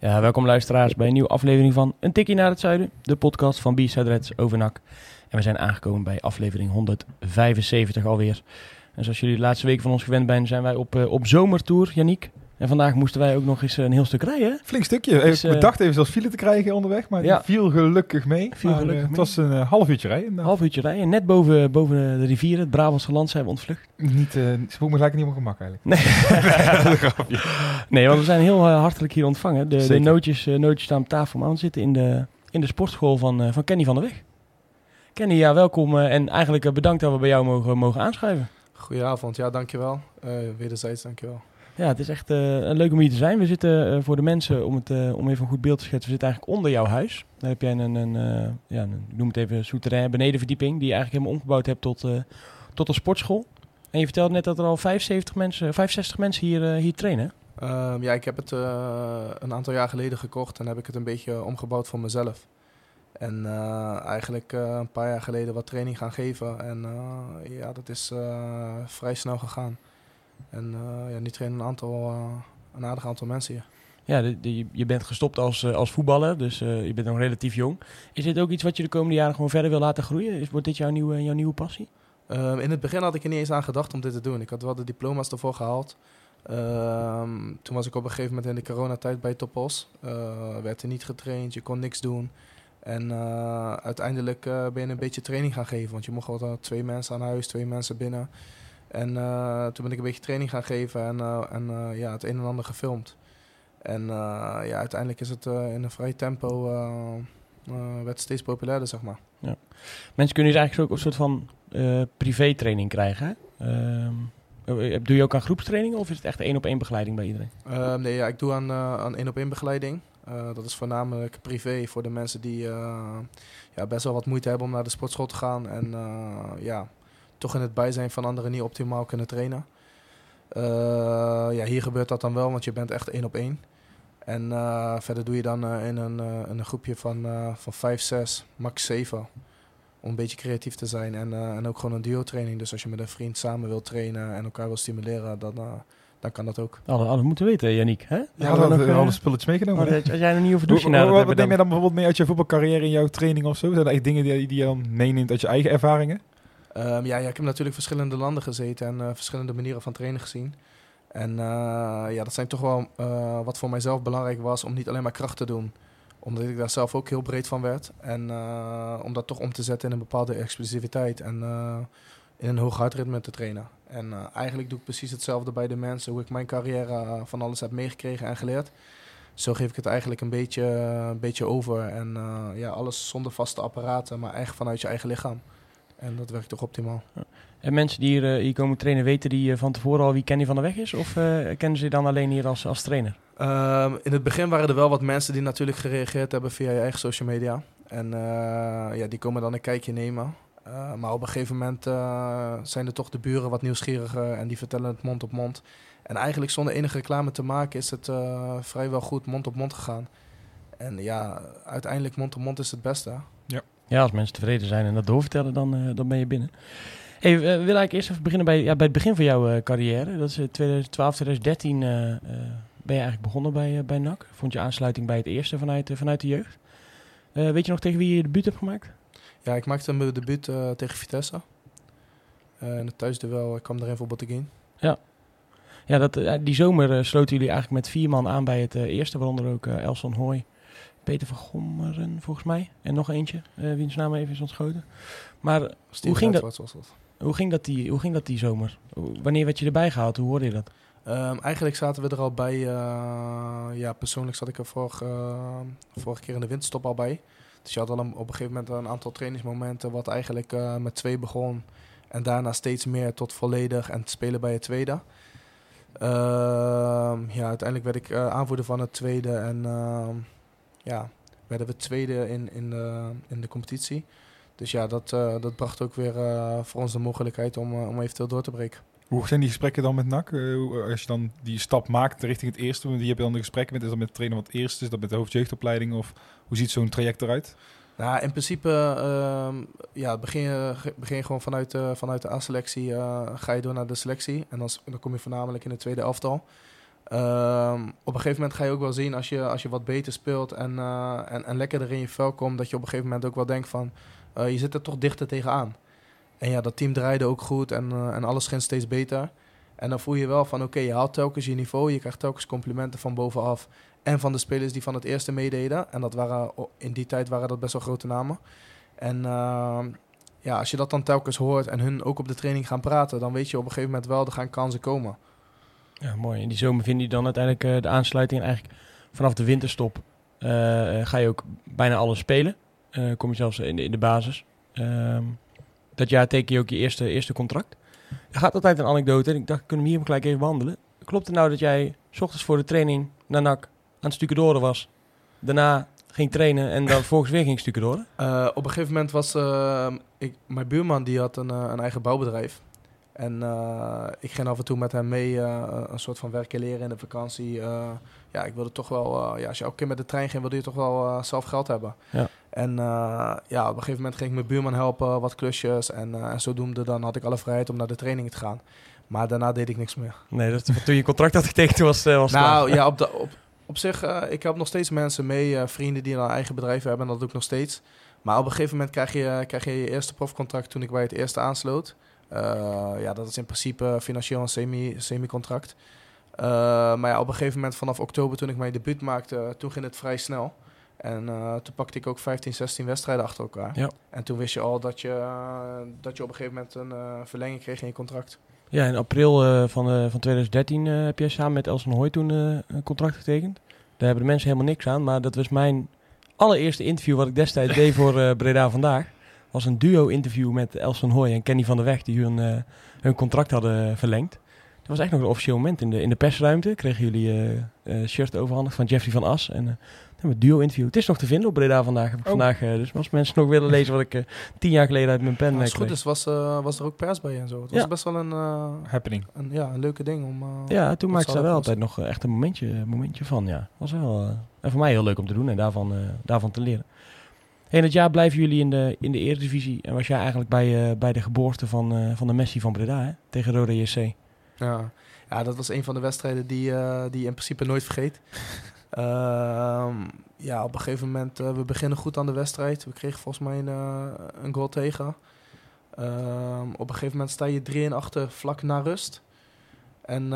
Ja, welkom luisteraars bij een nieuwe aflevering van Een Tikkie naar het Zuiden, de podcast van B-Side Reds over. En we zijn aangekomen bij aflevering 175 alweer. En zoals jullie de laatste week van ons gewend zijn, zijn wij op, uh, op zomertour, Yannick. En vandaag moesten wij ook nog eens een heel stuk rijden. Flink stukje. Dus, uh, ik dacht even zelfs file te krijgen onderweg, maar ja. viel gelukkig mee. Viel maar, gelukkig uh, mee. Het was een uh, half uurtje rijden. Een half uurtje rijden. Net boven, boven de rivier, het Brabantse land, zijn we ontvlucht. Niet, ze voelt me gelijk niet op gemak eigenlijk. Nee. nee, want we zijn heel hartelijk hier ontvangen. De, de nootjes, nootjes staan op tafel, maar we zitten in de, in de sportschool van, van Kenny van der Weg. Kenny, ja, welkom en eigenlijk bedankt dat we bij jou mogen, mogen aanschuiven. Goedenavond, ja, dankjewel. wederzijds, dankjewel. Ja, het is echt uh, leuk om hier te zijn. We zitten uh, voor de mensen, om, het, uh, om even een goed beeld te schetsen, we zitten eigenlijk onder jouw huis. Daar heb jij een, een, ja, een noem het even, souterrain, benedenverdieping, die je eigenlijk helemaal omgebouwd hebt tot, tot een sportschool. En je vertelde net dat er al 75 mensen, 65 mensen hier, hier trainen. Um, ja, ik heb het een aantal jaar geleden gekocht en heb ik het een beetje omgebouwd voor mezelf. En eigenlijk een paar jaar geleden wat training gaan geven. En ja, dat is vrij snel gegaan. En uh, ja, nu trainen een, aantal, uh, een aardig aantal mensen hier. Ja, de, de, je bent gestopt als, uh, als voetballer, dus je bent nog relatief jong. Is dit ook iets wat je de komende jaren gewoon verder wil laten groeien? Is, wordt dit jouw nieuwe, jouw nieuwe passie? Ehm, in het begin had ik er niet eens aan gedacht om dit te doen. Ik had wel de diploma's ervoor gehaald. Um, toen was ik op een gegeven moment in de coronatijd bij Topos. werd er niet getraind, je kon niks doen. En uiteindelijk ben je een beetje training gaan geven. Want je mocht wel twee mensen aan huis, twee mensen binnen. En uh, toen ben ik een beetje training gaan geven en, uh, en uh, ja, het een en ander gefilmd. En ja, uiteindelijk is het in een vrij tempo, werd het steeds populairder, zeg maar. Ja. Mensen kunnen dus eigenlijk ook een soort van privé-training krijgen, ehm, Doe je ook aan groepstrainingen of is het echt één op één begeleiding bij iedereen? Ehm, nee, ja, ik doe aan, aan één op één begeleiding. dat is voornamelijk privé voor de mensen die ja, best wel wat moeite hebben om naar de sportschool te gaan. En ja, toch in het bijzijn van anderen niet optimaal kunnen trainen. Uh, ja, hier gebeurt dat dan wel, want je bent echt één op één. En uh, verder doe je dan uh, in, een, in een groepje van, van 5, 6, max 7. Om een beetje creatief te zijn. En, en ook gewoon een duo training. Dus als je met een vriend samen wilt trainen en elkaar wil stimuleren, dan, dan kan dat ook. Hadden we moeten weten, Yannick. Hè? Ja, we hadden nog, alle spulletjes meegenomen. Als jij nog niet over douchen naar Wat, wat neem je dan bijvoorbeeld mee uit je voetbalcarrière in jouw training of zo? Zijn er echt dingen die, die je dan meeneemt uit je eigen ervaringen? Um, ja, ja, ik heb natuurlijk verschillende landen gezeten en uh, verschillende manieren van trainen gezien. En uh, ja, dat zijn toch wel uh, wat voor mijzelf belangrijk was om niet alleen maar kracht te doen. Omdat ik daar zelf ook heel breed van werd. En om dat toch om te zetten in een bepaalde explosiviteit en in een hoog hartritme te trainen. En eigenlijk doe ik precies hetzelfde bij de mensen. Hoe ik mijn carrière van alles heb meegekregen en geleerd. Zo geef ik het eigenlijk een beetje, een beetje over. En ja, alles zonder vaste apparaten, maar echt vanuit je eigen lichaam. En dat werkt toch optimaal. Ja. En mensen die hier, uh, hier komen trainen, weten die uh, van tevoren al wie Kenny van der Weg is? Of uh, kennen ze je dan alleen hier als, als trainer? Um, in het begin waren er wel wat mensen die natuurlijk gereageerd hebben via je eigen social media. En ja, die komen dan een kijkje nemen. maar op een gegeven moment zijn er toch de buren wat nieuwsgieriger en die vertellen het mond op mond. En eigenlijk zonder enige reclame te maken is het vrijwel goed mond op mond gegaan. En ja, uiteindelijk mond op mond is het beste. Ja. Als mensen tevreden zijn en dat doorvertellen, dan, uh, dan ben je binnen. Hey, uh, wil eigenlijk eerst even beginnen bij, ja, bij het begin van jouw uh, carrière. Dat is 2012, 2013 ben je eigenlijk begonnen bij, bij NAC. Vond je aansluiting bij het eerste vanuit, vanuit de jeugd. weet je nog tegen wie je je debuut hebt gemaakt? Ja, ik maakte mijn debuut tegen Vitesse. in het thuisduel ik kwam erin voor Botteguin. Ja. Ja, dat, die zomer sloten jullie eigenlijk met vier man aan bij het eerste, waaronder ook Elson Hooy. Peter van Gommeren, volgens mij. En nog eentje, uh, wiens naam even is ontschoten. Maar hoe ging, dat, was dat? hoe, ging dat die, hoe ging dat die zomer? Wanneer werd je erbij gehaald? Hoe hoorde je dat? Um, eigenlijk zaten we er al bij. Uh, ja, persoonlijk zat ik er vorige, uh, vorige keer in de winterstop al bij. Dus je had al een, op een gegeven moment een aantal trainingsmomenten... wat eigenlijk uh, met twee begon. En daarna steeds meer tot volledig en spelen bij het tweede. Ehm, ja, uiteindelijk werd ik eh, aanvoerder van het tweede en ehm, ja, werden we tweede in, in, de, in de competitie. Dus ja, dat, eh, dat bracht ook weer eh, voor ons de mogelijkheid om, eh, om eventueel door te breken. Hoe zijn die gesprekken dan met NAC? Als je dan die stap maakt richting het eerste, die heb je dan de gesprekken met, is dat met de trainer wat het eerste, is dat met de hoofdjeugdopleiding of hoe ziet zo'n traject eruit? Nou, in principe ehm, ja, begin, begin gewoon vanuit, de vanuit de A-selectie, ga je door naar de selectie. En dan, dan kom je voornamelijk in het tweede elftal. Ehm, op een gegeven moment ga je ook wel zien als je, als je wat beter speelt en, eh, en, en lekkerder in je vel komt, dat je op een gegeven moment ook wel denkt van, eh, je zit er toch dichter tegenaan. En ja, dat team draaide ook goed en, eh, en alles ging steeds beter. En dan voel je wel van, oké, je haalt telkens je niveau, je krijgt telkens complimenten van bovenaf. En van de spelers die van het eerste meededen. En dat waren, in die tijd waren dat best wel grote namen. En ehm, ja, als je dat dan telkens hoort en hun ook op de training gaan praten, dan weet je op een gegeven moment wel, er gaan kansen komen. Ja, mooi. In die zomer vind je dan uiteindelijk eh, de aansluiting. En eigenlijk vanaf de winterstop eh, ga je ook bijna alles spelen. Eh, kom je zelfs in de, in de basis. Ehm, dat jaar teken je ook je eerste, eerste contract. Er gaat altijd een anekdote. En ik dacht, kunnen we hier gelijk even behandelen. Klopt het nou dat jij s ochtends voor de training naar NAC aan het stucadoren was? Daarna ging trainen en dan vervolgens weer ging stucadoren? Eh, op een gegeven moment was ik, mijn buurman die had een, een eigen bouwbedrijf. En eh, ik ging af en toe met hem mee eh, een soort van werken leren in de vakantie. Eh, ja, ik wilde toch wel, ja, als je elke keer met de trein ging, wilde je toch wel zelf geld hebben. Ja. En ja, op een gegeven moment ging ik mijn buurman helpen, wat klusjes. En, en zodoende dan had ik alle vrijheid om naar de training te gaan. Maar daarna deed ik niks meer. Nee, dat, toen je contract had getekend was, was Nou ja, op, de, op, op zich, ik help nog steeds mensen mee, vrienden die een eigen bedrijf hebben, en dat doe ik nog steeds. Maar op een gegeven moment krijg je, krijg je je eerste profcontract toen ik bij het eerste aansloot. Eh, ja, dat is in principe financieel een semi, semi-contract. Eh, maar ja, op een gegeven moment vanaf oktober toen ik mijn debuut maakte, toen ging het vrij snel. En eh, toen pakte ik ook 15, 16 wedstrijden achter elkaar. Ja. En toen wist je al dat je, eh, dat je op een gegeven moment een eh, verlenging kreeg in je contract. Ja, in april eh, van, eh, van 2013 eh, heb jij samen met Elson Hoy toen eh, een contract getekend. Daar hebben de mensen helemaal niks aan, maar dat was mijn allereerste interview wat ik destijds deed voor eh, Breda Vandaag. Was een duo-interview met Elson Hoy en Kenny van der Weg, die hun, eh, hun contract hadden verlengd. Dat was echt nog een officieel moment in de, in de persruimte. Kregen jullie eh eh shirt overhandigd van Jeffrey van As. En eh, toen hebben we duo-interview. Het is nog te vinden op Breda Vandaag. Heb ik Oh. vandaag dus als mensen nog willen lezen wat ik eh, tien jaar geleden uit mijn pen Als heb het goed is, was, eh, was er ook pers bij en zo. Het Ja. was best wel een, eh, Happening. een, ja, een leuke ding om... eh, Ja, toen maakte ze daar wel altijd nog echt een momentje, momentje van. Ja, was wel eh, en voor mij heel leuk om te doen en daarvan, eh, daarvan te leren. En het jaar blijven jullie in de, in de Eredivisie. En was jij eigenlijk bij, eh, bij de geboorte van, eh, van de Messi van Breda hè? tegen Roda JC. Ja. ja, dat was een van de wedstrijden die, eh, die je in principe nooit vergeet. Ehm, ja, op een gegeven moment, we beginnen goed aan de wedstrijd. We kregen volgens mij een, een goal tegen. Ehm, op een gegeven moment sta je 3 en achter vlak na rust. En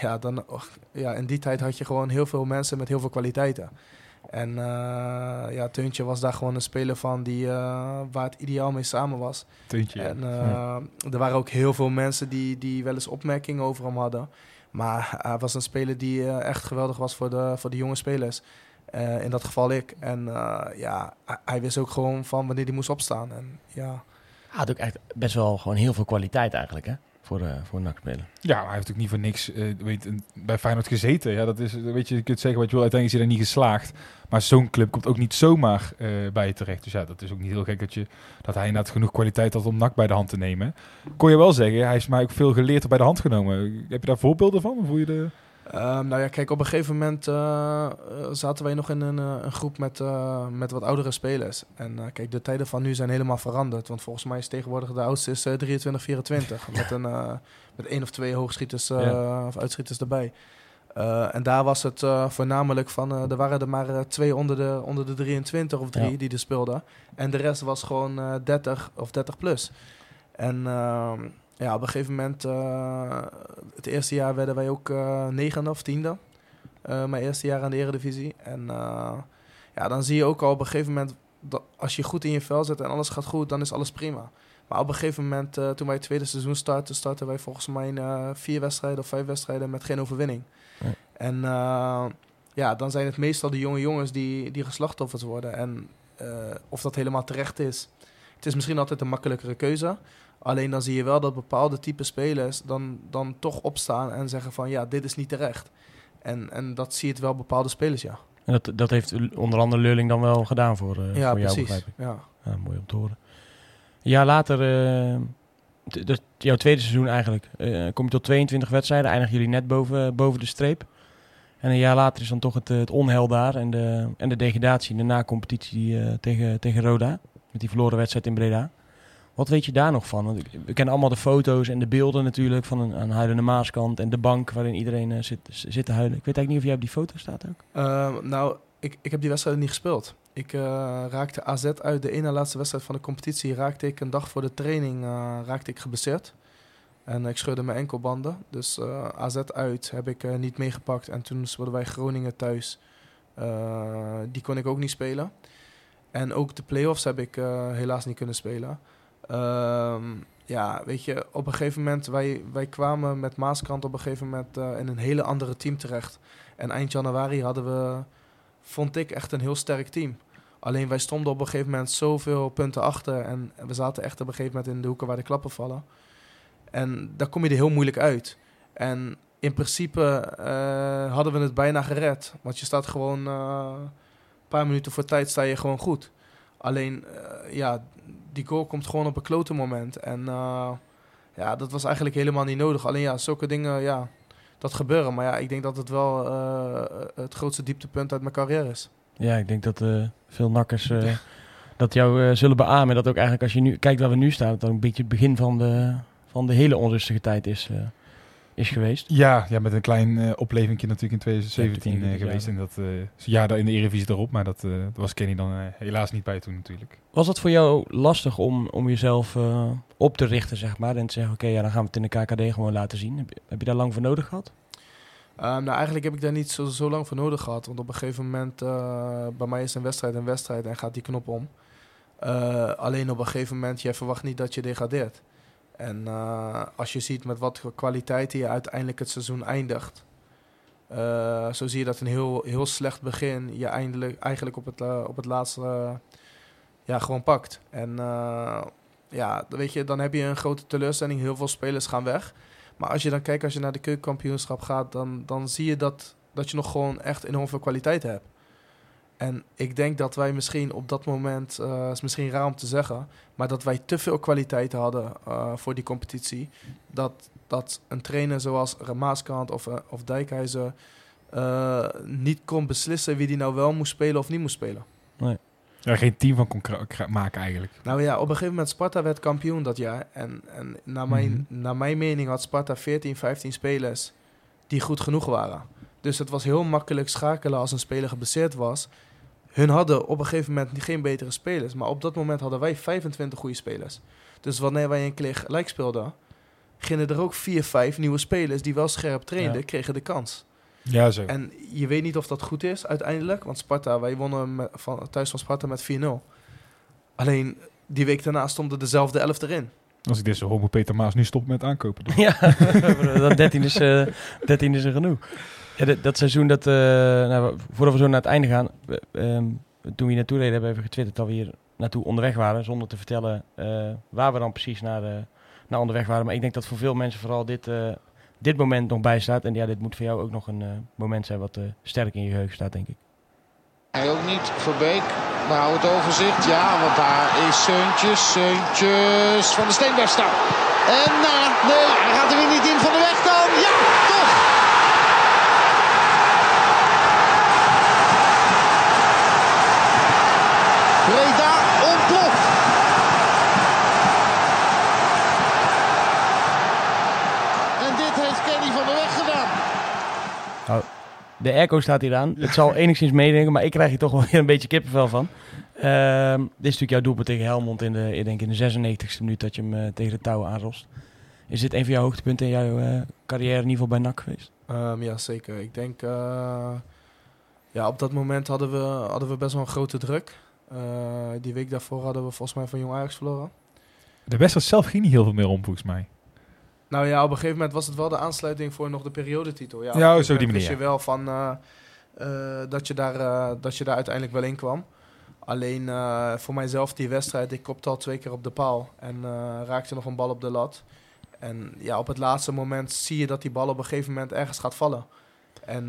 ja, dan, ja, in die tijd had je gewoon heel veel mensen met heel veel kwaliteiten. En eh, ja, Teuntje was daar gewoon een speler van die, eh, waar het ideaal mee samen was. Teuntje. En eh, er waren ook heel veel mensen die, die wel eens opmerkingen over hem hadden. Maar hij was een speler die eh, echt geweldig was voor de, voor de jonge spelers. Eh, in dat geval ik. En eh, ja, hij, hij wist ook gewoon van wanneer hij moest opstaan. En ja, Hij had ook echt best wel gewoon heel veel kwaliteit eigenlijk hè? Voor, eh voor. Ja, maar hij heeft ook niet voor niks eh, weet, bij Feyenoord gezeten. Ja, dat is, weet je, je kunt zeggen wat je wil, uiteindelijk is hij daar niet geslaagd. Maar zo'n club komt ook niet zomaar eh, bij je terecht. Dus ja, dat is ook niet heel gek dat, je, dat hij inderdaad genoeg kwaliteit had om NAC bij de hand te nemen. Kon je wel zeggen, hij is mij ook veel geleerd bij de hand genomen. Heb je daar voorbeelden van? Of hoe je de... Ehm, nou ja, kijk, op een gegeven moment eh, eh, zaten wij nog in een, eh, een groep met, met wat oudere spelers. En kijk, de tijden van nu zijn helemaal veranderd. Want volgens mij is tegenwoordig de oudste is, eh, 23, 24. met, een, met één of twee hoogschieters Ja. of uitschieters erbij. En daar was het voornamelijk van, er waren er maar twee onder de, onder de 23 of drie Ja. die er speelden. En de rest was gewoon eh 30 of 30 plus. En ehm, ja, op een gegeven moment, eh, het eerste jaar werden wij ook eh negende of tiende. Eh, mijn eerste jaar aan de Eredivisie. En ja, dan zie je ook al op een gegeven moment, dat als je goed in je vel zit en alles gaat goed, dan is alles prima. Maar op een gegeven moment, toen wij het tweede seizoen startten, startten wij volgens mij vier wedstrijden of vijf wedstrijden met geen overwinning. En ja, dan zijn het meestal de jonge jongens die, die geslachtofferd worden. En of dat helemaal terecht is, Het is misschien altijd een makkelijkere keuze. Alleen dan zie je wel dat bepaalde type spelers dan, dan toch opstaan en zeggen van ja, dit is niet terecht. En, en dat zie je het wel bepaalde spelers, ja. En dat, dat heeft onder andere Leurling dan wel gedaan voor, ja, voor jou, precies. begrijp ik. Ja. Ja, mooi om te horen. Een jaar later, eh, dat jouw tweede seizoen eigenlijk, eh, kom je tot 22 wedstrijden, eindigen jullie net boven, boven de streep. En een jaar later is dan toch het, het onheil daar en de, en de degradatie, de na-competitie tegen, tegen Roda. Met die verloren wedstrijd in Breda. Wat weet je daar nog van? Want we kennen allemaal de foto's en de beelden natuurlijk van een, een huilende Maaskant en de bank waarin iedereen eh, zit, zit te huilen. Ik weet eigenlijk niet of jij op die foto staat ook. Eh, nou, ik, ik heb die wedstrijd niet gespeeld. Ik eh, raakte AZ uit de ene laatste wedstrijd van de competitie. Raakte ik een dag voor de training eh, raakte ik geblesseerd. En ik scheurde mijn enkelbanden. Dus AZ uit heb ik niet meegepakt. En toen speelden wij Groningen thuis. Die kon ik ook niet spelen. En ook de play-offs heb ik helaas niet kunnen spelen. Ehm, ja, weet je, op een gegeven moment, wij, wij kwamen met Maaskant op een gegeven moment eh, in een hele andere team terecht. En eind januari hadden we, vond ik, echt een heel sterk team. Alleen wij stonden op een gegeven moment zoveel punten achter. En we zaten echt op een gegeven moment in de hoeken waar de klappen vallen. En daar kom je er heel moeilijk uit. En in principe eh, hadden we het bijna gered. Want je staat gewoon eh, een paar minuten voor tijd sta je gewoon goed. Alleen, ja, die goal komt gewoon op een klote moment. En eh, ja, dat was eigenlijk helemaal niet nodig. Alleen ja, zulke dingen, ja, dat gebeuren. Maar ja, ik denk dat het wel eh, het grootste dieptepunt uit mijn carrière is. Ja, ik denk dat eh, veel nakkers dat jou zullen beamen. Dat ook eigenlijk als je nu kijkt waar we nu staan, dat dan een beetje het begin van de, van de hele onrustige tijd is, is geweest. Ja, ja, met een klein oplevingje natuurlijk in 2017 Ja, eh, 20, geweest. ja. En dat eh, ja, daar in de Eredivisie erop, maar dat, eh, was Kenny dan helaas niet bij toen natuurlijk. Was het voor jou lastig om, om jezelf eh, op te richten, zeg maar? En te zeggen, oké, ja, dan gaan we het in de KKD gewoon laten zien. Heb je, heb je daar lang voor nodig gehad? Ehm, nou, eigenlijk heb ik daar niet zo, zo lang voor nodig gehad. Want op een gegeven moment, eh, bij mij is een wedstrijd een wedstrijd en gaat die knop om. Eh, alleen op een gegeven moment, jij verwacht niet dat je degradeert. En eh, als je ziet met wat kwaliteiten je uiteindelijk het seizoen eindigt. eh, zo zie je dat een heel, heel slecht begin je eindelijk, eigenlijk op het, eh, op het laatste ja, gewoon pakt. En ja, weet je, dan heb je een grote teleurstelling. Heel veel spelers gaan weg. Maar als je dan kijkt, als je naar de keukenkampioenschap gaat, dan, dan zie je dat, dat je nog gewoon echt enorm veel kwaliteit hebt. En ik denk dat wij misschien op dat moment, eh is misschien raar om te zeggen, maar dat wij te veel kwaliteit hadden eh, voor die competitie. Dat, dat een trainer zoals Maaskant of, eh, of Dijkhuizen eh, niet kon beslissen wie die nou wel moest spelen of niet moest spelen. Ja, geen team van kon maken eigenlijk. Nou ja, op een gegeven moment Sparta werd kampioen dat jaar. En, en naar, mijn, naar mijn mening had Sparta 14, 15 spelers die goed genoeg waren. Dus het was heel makkelijk schakelen als een speler geblesseerd was. Hun hadden op een gegeven moment geen betere spelers. Maar op dat moment hadden wij 25 goede spelers. Dus wanneer wij een keer gelijk speelden, gingen er ook 4, 5 nieuwe spelers die wel scherp trainden, Ja. kregen de kans. Ja, zo. En je weet niet of dat goed is uiteindelijk. Want Sparta, wij wonnen met- van, thuis van Sparta met 4-0. Alleen die week daarna stonden dezelfde elf erin. Als ik dit zo hoor, Peter Maas nu stoppen met aankopen. doen. Ja, dat 13 is, eh 13 is er genoeg. Dat, dat seizoen, dat, eh, nou, voordat we zo naar het einde gaan, ehm, toen we hier naartoe reden, hebben we even getwitterd dat we hier naartoe onderweg waren, zonder te vertellen eh, waar we dan precies naar, eh, naar onderweg waren. Maar ik denk dat voor veel mensen vooral dit, dit moment nog bijstaat. En ja, dit moet voor jou ook nog een moment zijn wat sterk in je geheugen staat, denk ik. Hij ook niet, Verbeek. Maar hou het overzicht. Ja, want daar is Seuntjes. Seuntjes van de Steenberg staan. En na. Nee, hij gaat er weer niet in van de weg De airco staat hier aan. Het zal enigszins meedenken, maar ik krijg hier toch wel weer een beetje kippenvel van. Ehm, dit is natuurlijk jouw doelpunt tegen Helmond in de, ik denk in de 96e minuut dat je hem eh, tegen de touwen aanrost. Is dit een van jouw hoogtepunten in jouw eh, carrière, in ieder geval bij NAC geweest? Ehm, ja, zeker. Ik denk, eh, ja, op dat moment hadden we, hadden we best wel een grote druk. Eh, die week daarvoor hadden we volgens mij van Jong Ajax verloren. De wedstrijd zelf ging niet heel veel meer om, volgens mij. Nou ja, op een gegeven moment was het wel de aansluiting voor nog de periodetitel. Ja, Ja, een zo die manier, wist je wel van eh, eh, dat, je daar, eh, dat je daar uiteindelijk wel in kwam. Alleen voor mijzelf die wedstrijd, ik kopte al twee keer op de paal en raakte nog een bal op de lat. En ja, op het laatste moment zie je dat die bal op een gegeven moment ergens gaat vallen. En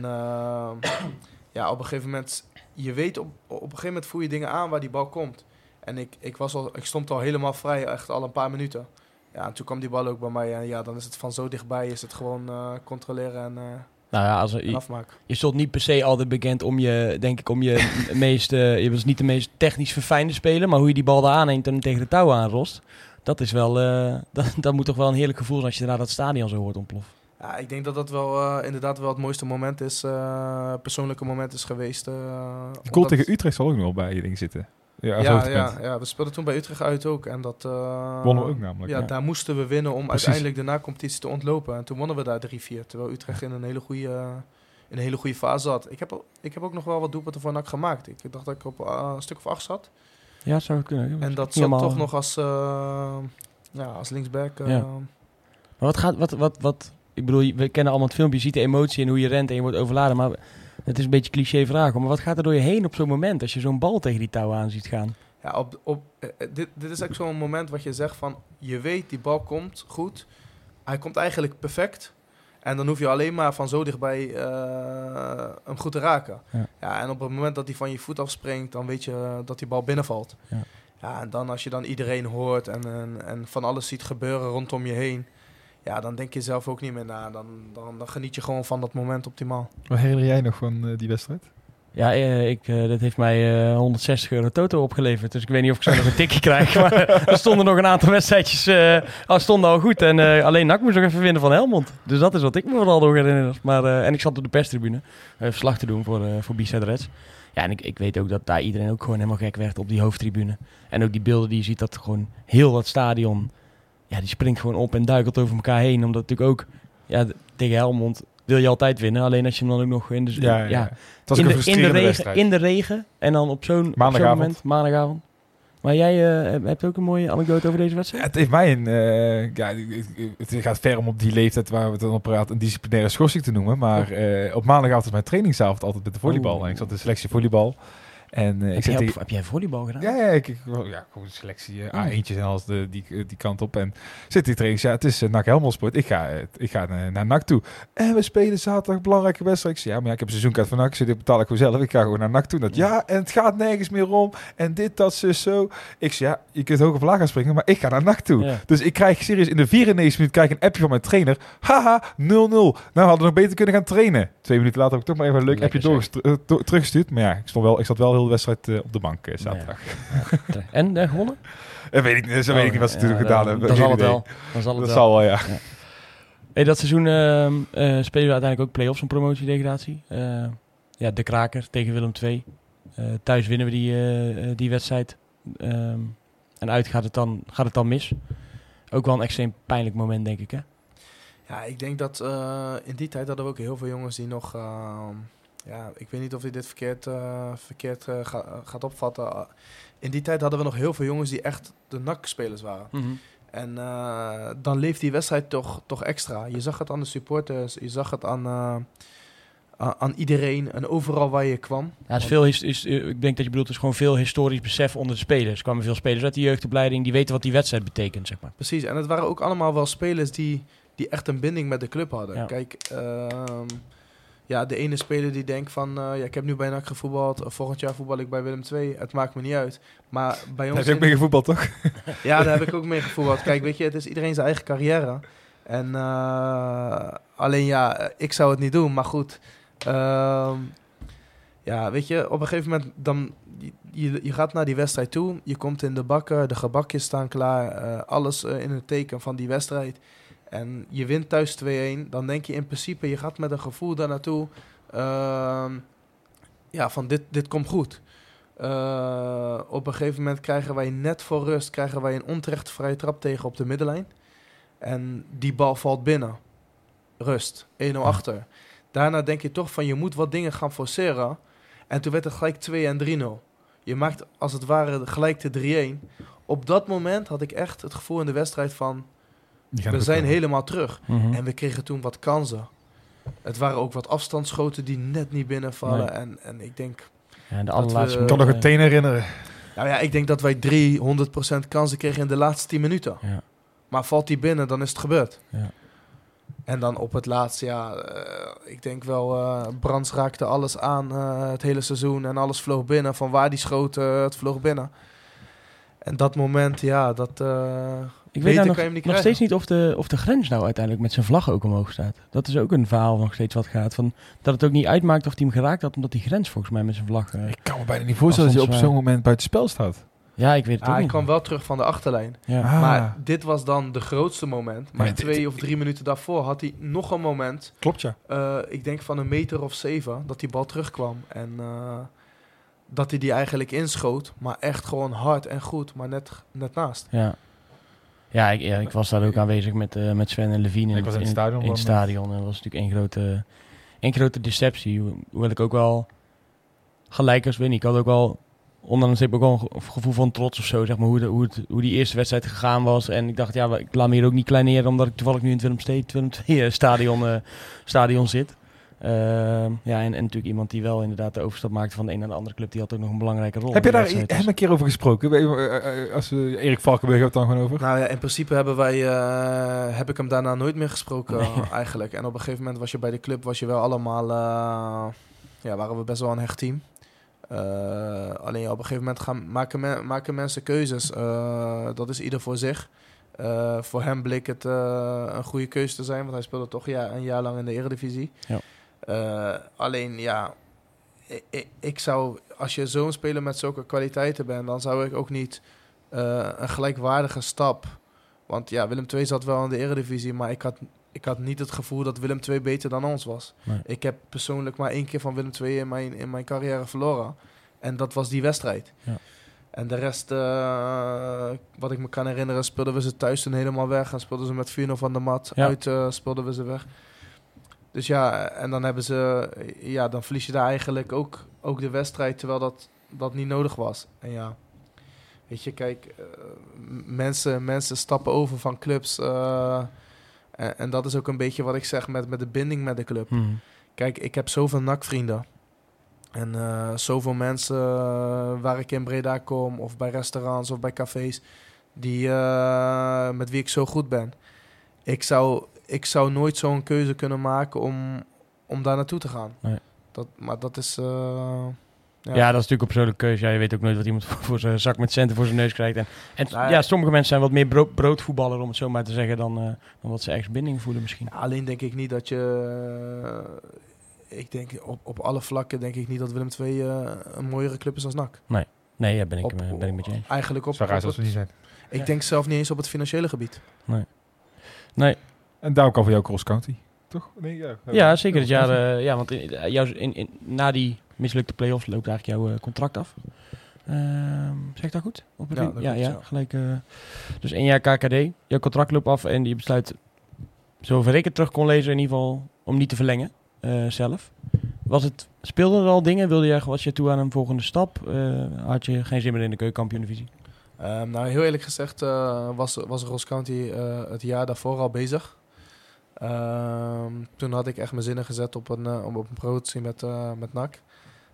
ja, op een gegeven moment, je weet op, op een gegeven moment voel je dingen aan waar die bal komt. En ik, ik, was al, ik stond al helemaal vrij, echt al een paar minuten. Ja, en toen kwam die bal ook bij mij. En ja, dan is het van zo dichtbij, is het gewoon eh, controleren en, eh, Nou ja, als, er- en je, afmaken. je stond niet per se altijd bekend om je, denk ik, om je meest, je was niet de meest technisch verfijnde speler, maar hoe je die bal daar aanneemt en tegen de touw aanrost, dat is wel, eh, dat, dat moet toch wel een heerlijk gevoel zijn als je daarna dat stadion zo hoort ontploffen. Ja, ik denk dat dat wel eh, inderdaad wel het mooiste moment is, eh, persoonlijke moment is geweest. De goal omdat- tegen Utrecht zal ook nog wel bij je ding zitten. Ja, Ja, ja, ja, we speelden toen bij Utrecht uit ook. En dat, eh, Wonnen we ook namelijk. Ja, Ja. daar moesten we winnen om Precies. uiteindelijk de na-competitie te ontlopen. En toen wonnen we daar 3-4. Terwijl Utrecht in een hele goede, in een hele goede fase zat. Ik heb, al- ik heb ook nog wel wat doelpunten voor NAC gemaakt. Ik dacht dat ik op eh, een stuk of acht zat. Ja, zou het kunnen. En dat zat toch nog als, eh, ja, als linksback. eh, Ja. Maar wat gaat, wat, wat, wat, ik bedoel, we kennen allemaal het filmpje, je ziet de emotie en hoe je rent en je wordt overladen, maar het is een beetje een cliché vraag, maar wat gaat er door je heen op zo'n moment als je zo'n bal tegen die touw aan ziet gaan? Ja, op, op, eh, eh, dit, dit is echt zo'n moment wat je zegt van... Je weet, die bal komt goed. Hij komt eigenlijk perfect. En dan hoef je alleen maar van zo dichtbij eh, hem goed te raken. Ja. Ja. en op het moment dat hij van je voet afspringt... dan weet je dat die bal binnenvalt. Ja. Ja, en dan als je dan iedereen hoort en, en, en van alles ziet gebeuren rondom je heen... Ja, dan denk je zelf ook niet meer na. Dan, dan, dan geniet je gewoon van dat moment optimaal. Wat herinner jij nog van eh, die wedstrijd? Ja, eh, ik, eh, dat heeft mij eh, 160 euro toto opgeleverd. Dus ik weet niet of ik zo nog een tikje krijg. Maar er stonden nog een aantal wedstrijdjes. eh al stonden al goed. En eh, alleen NAC moest nog even winnen van Helmond. Dus dat is wat ik me vooral nog herinner. Maar, eh, en ik zat op de perstribune. verslag te doen voor, eh voor B-Side Reds. Ja, en ik, ik weet ook dat daar iedereen ook gewoon helemaal gek werd op die hoofdtribune. En ook die beelden die je ziet, dat gewoon heel dat stadion... Ja, die springt gewoon op en duikelt over elkaar heen. Omdat natuurlijk ook... Ja, tegen Helmond wil je altijd winnen. Alleen als je hem dan ook nog in de... Ja, ja, ja. Het was in, de, in, de regen, wedstrijd. in de regen en dan op zo'n moment, maandagavond. Maar jij eh, hebt ook een mooie anekdote over deze Ja, wedstrijd? het heeft mij een... eh, ja, het gaat ver om op die leeftijd waar we het dan op praten... een disciplinaire schorsing te noemen. Maar eh, op maandagavond is mijn trainingsavond altijd met de volleybal. En ik zat in de selectie volleybal. En eh, ik heb, zit jij, heb jij volleybal gedaan? Ja, ja, ik, ik, wel, ja, gewoon selectie eh, Oh. A1'tjes en alles de, die, die kant op. En zit die trainings, ja, het is NAC Helmond Sport. Ik ga, eh, ik ga naar, NAC toe. En we spelen zaterdag belangrijke wedstrijd. Ik zeg, ja, maar ja, ik heb een seizoenkaart van NAC, dus dit betaal ik gewoon zelf. Ik ga gewoon naar NAC toe. Dat, ja, en het gaat nergens meer om. En dit, dat, zus, zo. Ik zeg, ja, je kunt hoog of laag gaan springen, maar ik ga naar NAC toe. Ja. Dus ik krijg serieus in de 94 minuut krijg ik een appje van mijn trainer. Haha, 0-0. Nou, we hadden nog beter kunnen gaan trainen. Twee minuten later heb ik toch maar even een leuk Lekker appje eh, to- teruggestuurd. Maar ja, ik, stond wel, ik zat wel heel wedstrijd eh, op de bank eh, zaterdag. En eh, gewonnen? Dat weet ik, niet- zo weet ik niet wat ze Ja, toen dat- gedaan hebben. Dat zal het wel. Dat zal het Dat wel. zal wel, ja. Hey, dat seizoen ehm, eh, spelen we uiteindelijk ook play-offs en promotiedegradatie. Eh ja, de kraker tegen Willem II. Eh, thuis winnen we die, die wedstrijd. Ehm, en uit gaat het, dan, gaat het dan mis. Ook wel een extreem pijnlijk moment, denk ik. Hè? Ja, ik denk dat eh, in die tijd hadden we ook heel veel jongens die nog... ehm, ja, ik weet niet of je dit verkeerd, eh, verkeerd eh, ga- gaat opvatten. Uh, in die tijd hadden we nog heel veel jongens die echt de NAC-spelers waren. En eh, dan leeft die wedstrijd toch, toch extra. Je zag het aan de supporters, je zag het aan, eh, aan, iedereen en overal waar je kwam. Ja, het is veel is, eh, ik denk dat je bedoelt, is gewoon veel historisch besef onder de spelers. Er kwamen veel spelers uit de jeugdopleiding, die weten wat die wedstrijd betekent, zeg maar. Precies, en het waren ook allemaal wel spelers die, die echt een binding met de club hadden. Ja. Kijk, ehm, ja, de ene speler die denkt van... eh, ja, ik heb nu bij NAC gevoetbald, eh, volgend jaar voetbal ik bij Willem II. Het maakt me niet uit. Maar bij Daar ons... heb je ook mee gevoetbald, toch? Ja, daar heb ik ook mee gevoetbald. Kijk, weet je, het is iedereen zijn eigen carrière. En eh, alleen ja, ik zou het niet doen, maar goed. Ehm, ja, weet je, op een gegeven moment dan je, je gaat naar die wedstrijd toe. Je komt in de bakken, de gebakjes staan klaar, alles in het teken van die wedstrijd. En je wint thuis 2-1. Dan denk je in principe, je gaat met een gevoel daar naartoe. ehm, ja, van dit, dit komt goed. Eh, op een gegeven moment krijgen wij net voor rust krijgen wij een onterecht vrije trap tegen op de middenlijn. En die bal valt binnen. Rust. 1-0 achter. Daarna denk je toch van je moet wat dingen gaan forceren. En toen werd het gelijk 2 en 3-0. Je maakt als het ware gelijk de 3-1. Op dat moment had ik echt het gevoel in de wedstrijd van we zijn komen. helemaal terug. Mhm. En we kregen toen wat kansen. Het waren ook wat afstandsschoten die net niet binnenvallen. Nee. En, en ik denk, Ja, en de allerlaatste Ik kan nog het teen herinneren. Nou ja, ik denk dat wij 300% kansen kregen in de laatste 10 minuten. Ja. Maar valt die binnen, dan is het gebeurd. Ja. En dan op het laatste, ja, eh, ik denk wel, eh Brands raakte alles aan eh, het hele seizoen en alles vloog binnen. Van waar die schoot, eh, het vloog binnen. En dat moment, ja, dat... eh, Ik weet nou nog, nog krijgen. steeds niet of de, of de grens nou uiteindelijk met zijn vlag ook omhoog staat. Dat is ook een verhaal nog steeds wat gaat. Van, dat het ook niet uitmaakt of hij hem geraakt had, omdat die grens volgens mij met zijn vlag... eh, Ik kan me bijna niet voorstellen dat je op soms, zo'n moment buiten spel staat. ja, ik weet het ja, ook hij niet. kwam wel terug van de achterlijn. Ja. Ah, Maar dit was dan de grootste moment. Maar dit- twee of drie minuten daarvoor had hij nog een moment. klopt ja. eh, ik denk van een meter of zeven, dat die bal terugkwam. En eh, dat hij die eigenlijk inschoot. Maar echt gewoon hard en goed, maar net, net naast. Ja. Ja ik, ja, ik was daar ook aanwezig met, eh, met Sven en Levine in, Ik was in het stadion in het stadion. En dat was natuurlijk één grote, één grote deceptie. Ho- Hoewel ik ook wel gelijk als win. Ik had ook wel, ondanks heb ik ook wel een ge- gevoel van trots of zo, zeg maar, hoe, de, hoe, het, hoe die eerste wedstrijd gegaan was. En ik dacht, ja, ik laat me hier ook niet kleineren, omdat ik toevallig nu in het Willem Steed, Willem II stadion, eh, stadion zit. Ehm, ja, en, en natuurlijk iemand die wel inderdaad de overstap maakte van de een naar de andere club, die had ook nog een belangrijke rol. Heb je daar hem een keer over gesproken? Je, eh, eh, Als we Erik Valkenburg hebben het dan gewoon over. Nou ja, in principe hebben wij, eh, heb ik hem daarna nooit meer gesproken Nee. eh, eigenlijk. En op een gegeven moment was je bij de club, was je wel allemaal, eh, ja, waren we best wel een hecht team. Eh, alleen op een gegeven moment gaan, maken, men- maken mensen keuzes. Eh, dat is ieder voor zich. Eh, voor hem bleek het eh, een goede keuze te zijn, want hij speelde toch ja, een jaar lang in de Eredivisie. Ja. Eh, alleen ja, ik, ik, zou, als je zo'n speler met zulke kwaliteiten bent, dan zou ik ook niet eh, een gelijkwaardige stap. Want ja, Willem II zat wel in de Eredivisie, maar ik had, ik had niet het gevoel dat Willem II beter dan ons was. Nee. Ik heb persoonlijk maar één keer van Willem II in mijn, in mijn carrière verloren. En dat was die wedstrijd. Ja. En de rest, eh, wat ik me kan herinneren, speelden we ze thuis toen helemaal weg. En speelden ze met 4-0 van de mat. Ja. Uit speelden we ze weg. Dus ja, en dan hebben ze, ja, dan verlies je daar eigenlijk ook, ook de wedstrijd, terwijl dat, dat niet nodig was. En ja, weet je, kijk, eh, mensen, mensen stappen over van clubs. eh, en, en dat is ook een beetje wat ik zeg met, met de binding met de club. Mhm. Kijk, ik heb zoveel NAC-vrienden. En eh, zoveel mensen waar ik in Breda kom, of bij restaurants of bij cafés, die, met wie ik zo goed ben. Ik zou, ik zou nooit zo'n keuze kunnen maken om, om daar naartoe te gaan. Nee. Dat, maar dat is... eh, Ja. Ja. dat is natuurlijk een persoonlijke keuze. Ja, je weet ook nooit wat iemand voor, voor zijn zak met centen voor zijn neus krijgt. En, en Nou ja. ja, sommige mensen zijn wat meer bro- broodvoetballer, om het zo maar te zeggen, dan, eh, dan wat ze ergens binding voelen misschien. Alleen denk ik niet dat je... eh, ik denk op, op alle vlakken denk ik niet dat Willem II eh, een mooiere club is als NAC. Nee, ja, ben ik, Op- ben ik met je eens. Eigenlijk op, Zo raar niet zijn. Ik Ja. denk zelf niet eens op het financiële gebied. Nee, En daarom kan voor jou Cross County. Toch? Nee, ja, ja, zeker het jaar. eh, ja, want in, eh, jouw, in, in, na die mislukte play-offs loopt eigenlijk jouw eh, contract af. Ehm, zeg ik dat goed? Op het Ja, ja, ja, gelijk. eh, dus één jaar KKD. Jouw contract loopt af en je besluit, zover ik het terug kon lezen, in ieder geval om niet te verlengen eh, zelf. Was het, speelden er al dingen? Wilde je, was je toe aan een volgende stap? Eh, had je geen zin meer in de keukenkampioen-divisie? Ehm, nou, heel eerlijk gezegd eh, was, was Ross County eh, het jaar daarvoor al bezig. Ehm, toen had ik echt mijn zinnen gezet op een, eh, op een promotie met, eh, met NAC.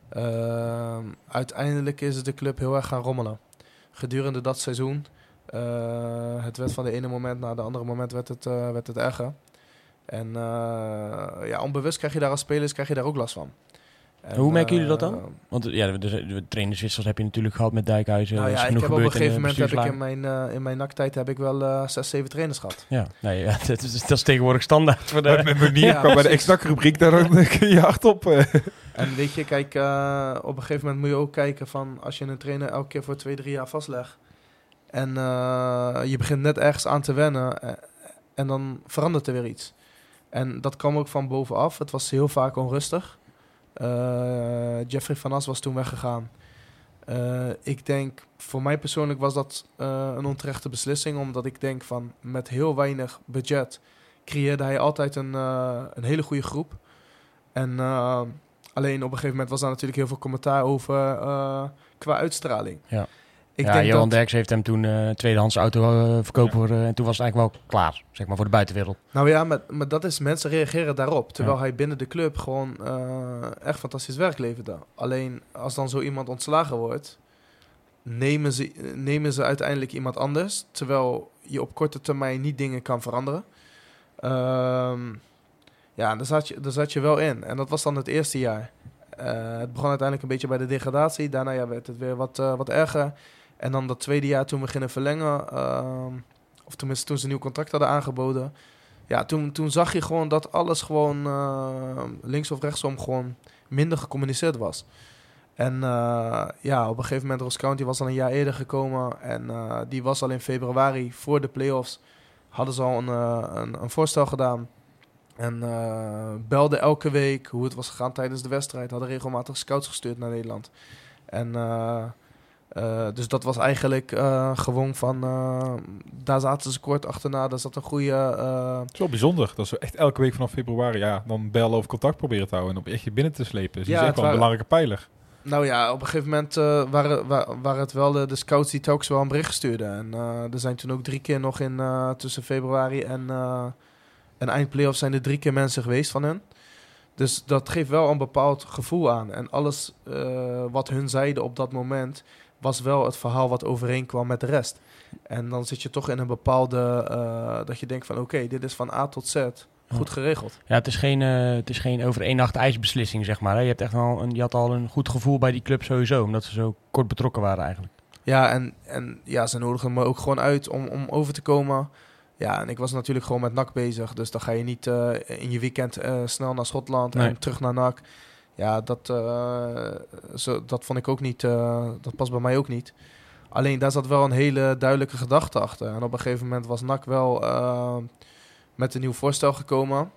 Ehm, uiteindelijk is de club heel erg gaan rommelen. Gedurende dat seizoen. eh, het werd van de ene moment naar de andere moment werd het, werd het erger. En ja, onbewust krijg je daar als spelers krijg je daar ook last van. En, Hoe merken jullie dat eh, dan? Want eh, ja, de, de, de trainerswissels heb je natuurlijk gehad met Dijkhuizen. nou ja, ik heb op een gegeven de moment heb ik in mijn, eh in mijn naktijd heb ik wel eh zes, zeven trainers gehad. Ja, nee, ja, dat, is, dat is tegenwoordig standaard voor Met de... mijn manier Ja, kwam bij de precies. ex rubriek daar kun je hardop. eh. En weet je, kijk, eh, op een gegeven moment moet je ook kijken van als je een trainer elke keer voor twee, drie jaar vastlegt. En eh, je begint net ergens aan te wennen eh, en dan verandert er weer iets. En dat kwam ook van bovenaf. Het was heel vaak onrustig. Eh, Jeffrey van As was toen weggegaan. Eh, ik denk, voor mij persoonlijk was dat eh, een onterechte beslissing. Omdat ik denk van met heel weinig budget creëerde hij altijd een, een hele goede groep. En alleen op een gegeven moment was daar natuurlijk heel veel commentaar over qua uitstraling. Ja. Ik ja, denk Johan dat, Derks heeft hem toen eh tweedehands auto eh, verkopen eh, en toen was het eigenlijk wel klaar, zeg maar, voor de buitenwereld. nou ja, maar, maar dat is, mensen reageren daarop. Terwijl Ja. hij binnen de club gewoon echt fantastisch werk leverde. Alleen als dan zo iemand ontslagen wordt, nemen ze, nemen ze uiteindelijk iemand anders. Terwijl je op korte termijn niet dingen kan veranderen. Ehm, ja, daar zat, je, daar zat je wel in. En dat was dan het eerste jaar. Het begon uiteindelijk een beetje bij de degradatie. Daarna ja, werd het weer wat, wat erger. En dan dat tweede jaar toen we gingen verlengen. ehm, of tenminste toen ze een nieuw contract hadden aangeboden. Ja, toen, toen zag je gewoon dat alles gewoon eh, links of rechtsom gewoon minder gecommuniceerd was. En eh, ja, op een gegeven moment, Ross County was al een jaar eerder gekomen. En eh, die was al in februari voor de playoffs. Hadden ze al een, eh, een, een voorstel gedaan. En belden elke week hoe het was gegaan tijdens de wedstrijd. Hadden regelmatig scouts gestuurd naar Nederland. En eh, dus dat was eigenlijk eh, gewoon van... eh, daar zaten ze kort achterna. Daar zat een goede... wel bijzonder dat ze echt elke week vanaf februari ja, dan bellen of contact proberen te houden en op echt je binnen te slepen. Dus Ja, dat is echt wel een waren- belangrijke pijler. Nou ja, op een gegeven moment waren, wa- waren het wel de, de scouts die telkens wel een bericht stuurden. En er zijn toen ook drie keer nog in tussen februari en, en eind playoffs zijn er drie keer mensen geweest van hen. Dus dat geeft wel een bepaald gevoel aan. En alles wat hun zeiden op dat moment was wel het verhaal wat overeenkwam met de rest. En dan zit je toch in een bepaalde, eh, dat je denkt van oké, dit is van A tot Z goed geregeld. Ja, het is geen, eh, het is geen over één nacht ijsbeslissing, zeg maar. Hè. Je, hebt echt al een, je had al een goed gevoel bij die club sowieso, omdat ze zo kort betrokken waren eigenlijk. Ja, en, en ja, ze nodigen me ook gewoon uit om, om over te komen. Ja, en ik was natuurlijk gewoon met NAC bezig. Dus dan ga je niet eh, in je weekend snel naar Schotland Nee. en terug naar NAC. Ja, dat, eh, zo, dat vond ik ook niet. eh, dat past bij mij ook niet. Alleen daar zat wel een hele duidelijke gedachte achter. En op een gegeven moment was NAC wel eh, met een nieuw voorstel gekomen.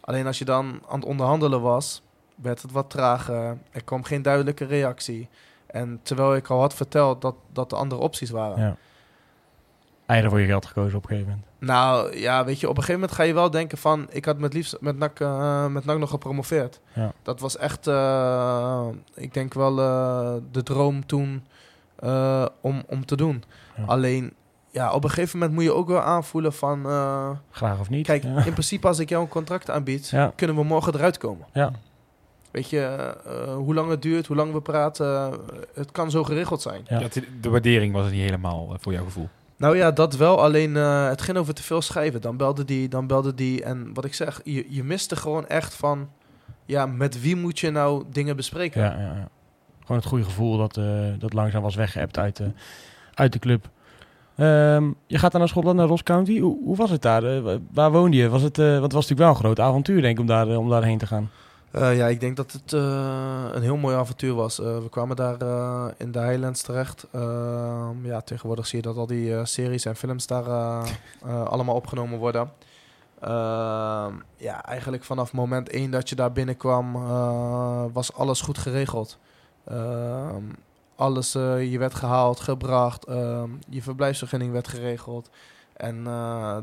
Alleen als je dan aan het onderhandelen was, werd het wat trager. Er kwam geen duidelijke reactie. En terwijl ik al had verteld dat, dat er andere opties waren. Ja. Eieren voor je geld gekozen op een gegeven moment. Nou ja, weet je, op een gegeven moment ga je wel denken van... Ik had met liefst met NAC, eh, met NAC nog gepromoveerd. Ja. Dat was echt, eh, ik denk wel eh, de droom toen eh, om, om te doen. Ja. Alleen, ja, op een gegeven moment moet je ook wel aanvoelen van... eh, Graag of niet. kijk, ja. in principe als ik jou een contract aanbied, Ja. kunnen we morgen eruit komen. Ja. Weet je, eh, hoe lang het duurt, hoe lang we praten, het kan zo geregeld zijn. Ja. Ja, het- de waardering was het niet helemaal voor jouw gevoel. Nou ja, dat wel. Alleen eh, het ging over te veel schrijven. Dan belde die, dan belde die. En wat ik zeg, je, je miste gewoon echt van... Ja, met wie moet je nou dingen bespreken? Ja, ja, ja. Gewoon het goede gevoel dat, eh, dat langzaam was weggeëpt uit, de uit de club. Ehm, je gaat dan naar Schotland, naar Ross County. Hoe, hoe was het daar? Wa- waar woonde je? Was het, want was natuurlijk wel een groot avontuur, denk ik, om, daar, om daarheen te gaan. Eh, ja, ik denk dat het eh, een heel mooi avontuur was. Eh, we kwamen daar in de Highlands terecht. Ehm, ja, tegenwoordig zie je dat al die series en films daar allemaal opgenomen worden. Ehm, ja, eigenlijk vanaf moment één dat je daar binnenkwam, was alles goed geregeld. Ehm, alles, je werd gehaald, gebracht, je verblijfsvergunning werd geregeld. En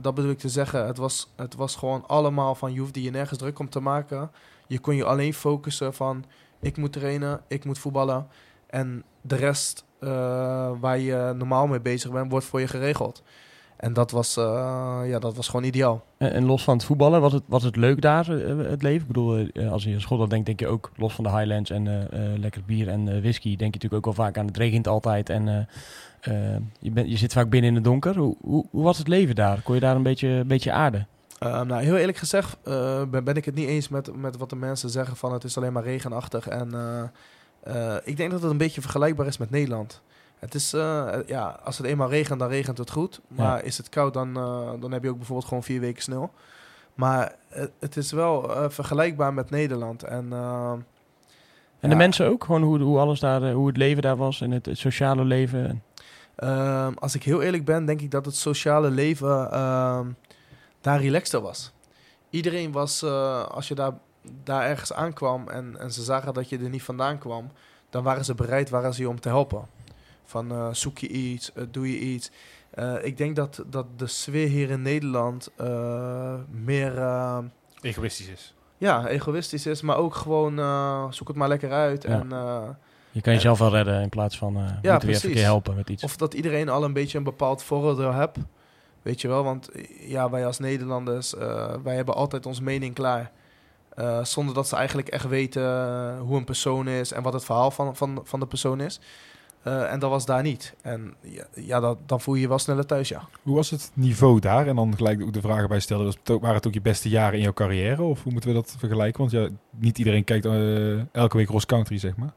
dat bedoel ik te zeggen, het was, het was gewoon allemaal van, je hoefde je nergens druk om te maken. Je kon je alleen focussen van, ik moet trainen, ik moet voetballen. En de rest eh, waar je normaal mee bezig bent, wordt voor je geregeld. En dat was, eh, ja, dat was gewoon ideaal. En, los van het voetballen, was het, was het leuk daar, eh, het leven? Ik bedoel, als je in Schotland denkt, denk je ook los van de Highlands en lekker bier en whisky, denk je natuurlijk ook wel vaak aan het regent altijd. En je, bent je zit vaak binnen in het donker. Hoe, hoe, hoe was het leven daar? Kon je daar een beetje, een beetje aarden? Eh, nou, heel eerlijk gezegd eh, ben, ben ik het niet eens met, met wat de mensen zeggen van het is alleen maar regenachtig. En eh, eh, ik denk dat het een beetje vergelijkbaar is met Nederland. Het is, ja, als het eenmaal regent, dan regent het goed. Maar is het koud, dan, dan heb je ook bijvoorbeeld gewoon vier weken sneeuw. Maar het, is wel vergelijkbaar met Nederland. En, En de ja, mensen ook? Gewoon hoe, hoe alles daar, hoe het leven daar was en het, het sociale leven? Ehm, als ik heel eerlijk ben, denk ik dat het sociale leven ehm, daar relaxter was. Iedereen was, eh, als je daar, daar ergens aankwam en, en ze zagen dat je er niet vandaan kwam, dan waren ze bereid waren ze je om te helpen. Van eh, zoek je iets, eh, doe je iets. Eh, ik denk dat, dat de sfeer hier in Nederland eh, meer eh, Egoïstisch is. ja, egoïstisch is, maar ook gewoon eh, zoek het maar lekker uit. Ja. En, eh, Je kan jezelf wel redden in plaats van eh moeten we even helpen met iets. Of dat iedereen al een beetje een bepaald vooroordeel hebt. Weet je wel, want ja, wij als Nederlanders, eh, wij hebben altijd ons mening klaar. Eh, zonder dat ze eigenlijk echt weten eh, hoe een persoon is en wat het verhaal van, van, van de persoon is. En dat was daar niet. En ja, ja dat, dan voel je je wel sneller thuis, ja. Hoe was het niveau daar? En dan gelijk ook de vragen bij stellen. Was het waren het ook je beste jaren in jouw carrière? Of hoe moeten we dat vergelijken? Want ja, niet iedereen kijkt elke week cross country, zeg maar.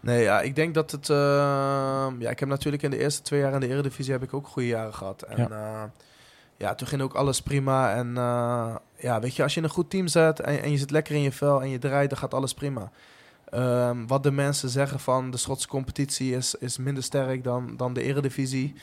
Nee, ja, ik denk dat het... eh, ja, ik heb natuurlijk in de eerste twee jaar in de Eredivisie heb ik ook goede jaren gehad. En Ja. ja, ja toen ging ook alles prima. En eh, ja, weet je, als je in een goed team zit en, en je zit lekker in je vel en je draait, dan gaat alles prima. Ehm, wat de mensen zeggen van de Schotse competitie is, is minder sterk dan, dan de Eredivisie.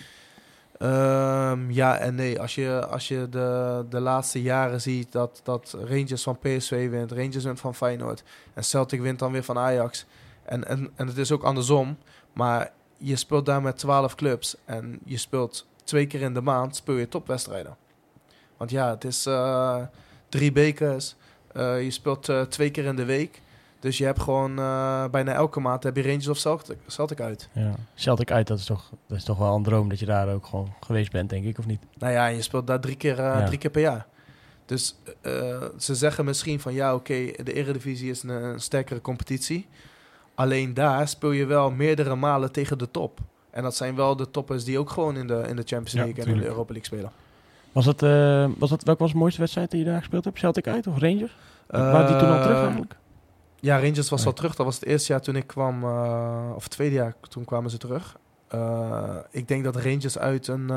Ehm, ja en nee. Als je, als je de, de laatste jaren ziet dat, dat Rangers van PSV wint, Rangers wint van Feyenoord en Celtic wint dan weer van Ajax. En, en, en het is ook andersom. Maar je speelt daar met 12 clubs en je speelt twee keer in de maand speel je topwedstrijden. Want ja, het is eh, drie bekers. eh, je speelt eh, twee keer in de week. Dus je hebt gewoon bijna elke maand heb je Rangers of Celtic, Celtic uit. Ja. Celtic uit, dat is, toch, dat is toch wel een droom dat je daar ook gewoon geweest bent, denk ik, of niet? Nou ja, je speelt daar drie keer, Ja. drie keer per jaar. Dus ze zeggen misschien van ja, oké, de Eredivisie is een, een sterkere competitie. Alleen daar speel je wel meerdere malen tegen de top. En dat zijn wel de toppers die ook gewoon in de, in de Champions Ja, League en in de. Europa League spelen. Was dat, eh, was dat, welke was de mooiste wedstrijd die je daar gespeeld hebt? Celtic uit of Rangers? Waren die toen al terug Eh, eigenlijk? Ja, Rangers was Nee. al terug. Dat was het eerste jaar toen ik kwam, eh, of het tweede jaar, toen kwamen ze terug. Eh, ik denk dat Rangers uit een,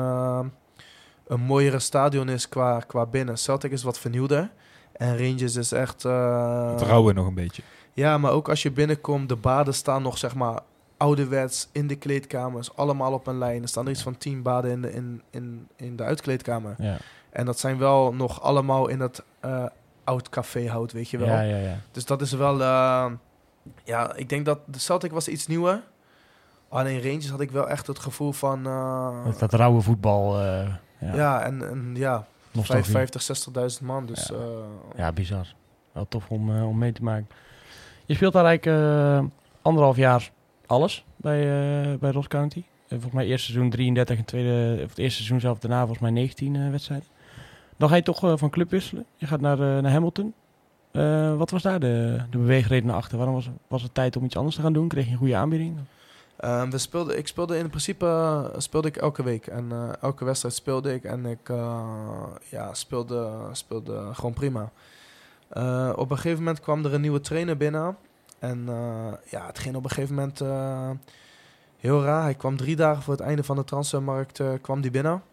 een mooiere stadion is qua, qua binnen. Celtic is wat vernieuwder. En Rangers is echt... eh, Het rouwen nog een beetje. Ja, maar ook als je binnenkomt, de baden staan nog zeg maar ouderwets in de kleedkamers. Allemaal op een lijn. Er staan er iets van tien baden in de, in, in, in de uitkleedkamer. Ja. En dat zijn wel nog allemaal in dat eh, oud caféhout, weet je wel. ja, ja, ja. Dus dat is wel... eh, ja, ik denk dat de Celtic was iets nieuwer. Alleen Rangers had ik wel echt het gevoel van... eh, Dat, dat rauwe voetbal. ja, ja. en, en ja, nostalgie. 50, 60.000 man. Dus Ja. ja. Bizar. Wel tof om, om mee te maken. Je speelt daar eigenlijk eh, anderhalf jaar alles bij, eh, bij Ross County. Eh, volgens mij eerste seizoen 33 en tweede, of het eerste seizoen zelf daarna volgens mij 19 eh, wedstrijden. Dan ga je toch van club wisselen. Je gaat naar, naar Hamilton. Wat was daar de, de beweegreden naar achter? Waarom was, was het tijd om iets anders te gaan doen? Kreeg je een goede aanbieding? Ehm, we speelden, ik speelde in principe speelde ik elke week. En elke wedstrijd speelde ik. En ik ja, speelde, speelde gewoon prima. Eh, op een gegeven moment kwam er een nieuwe trainer binnen. En eh, ja, het ging op een gegeven moment eh, heel raar. Hij kwam drie dagen voor het einde van de transfermarkt kwam die binnen.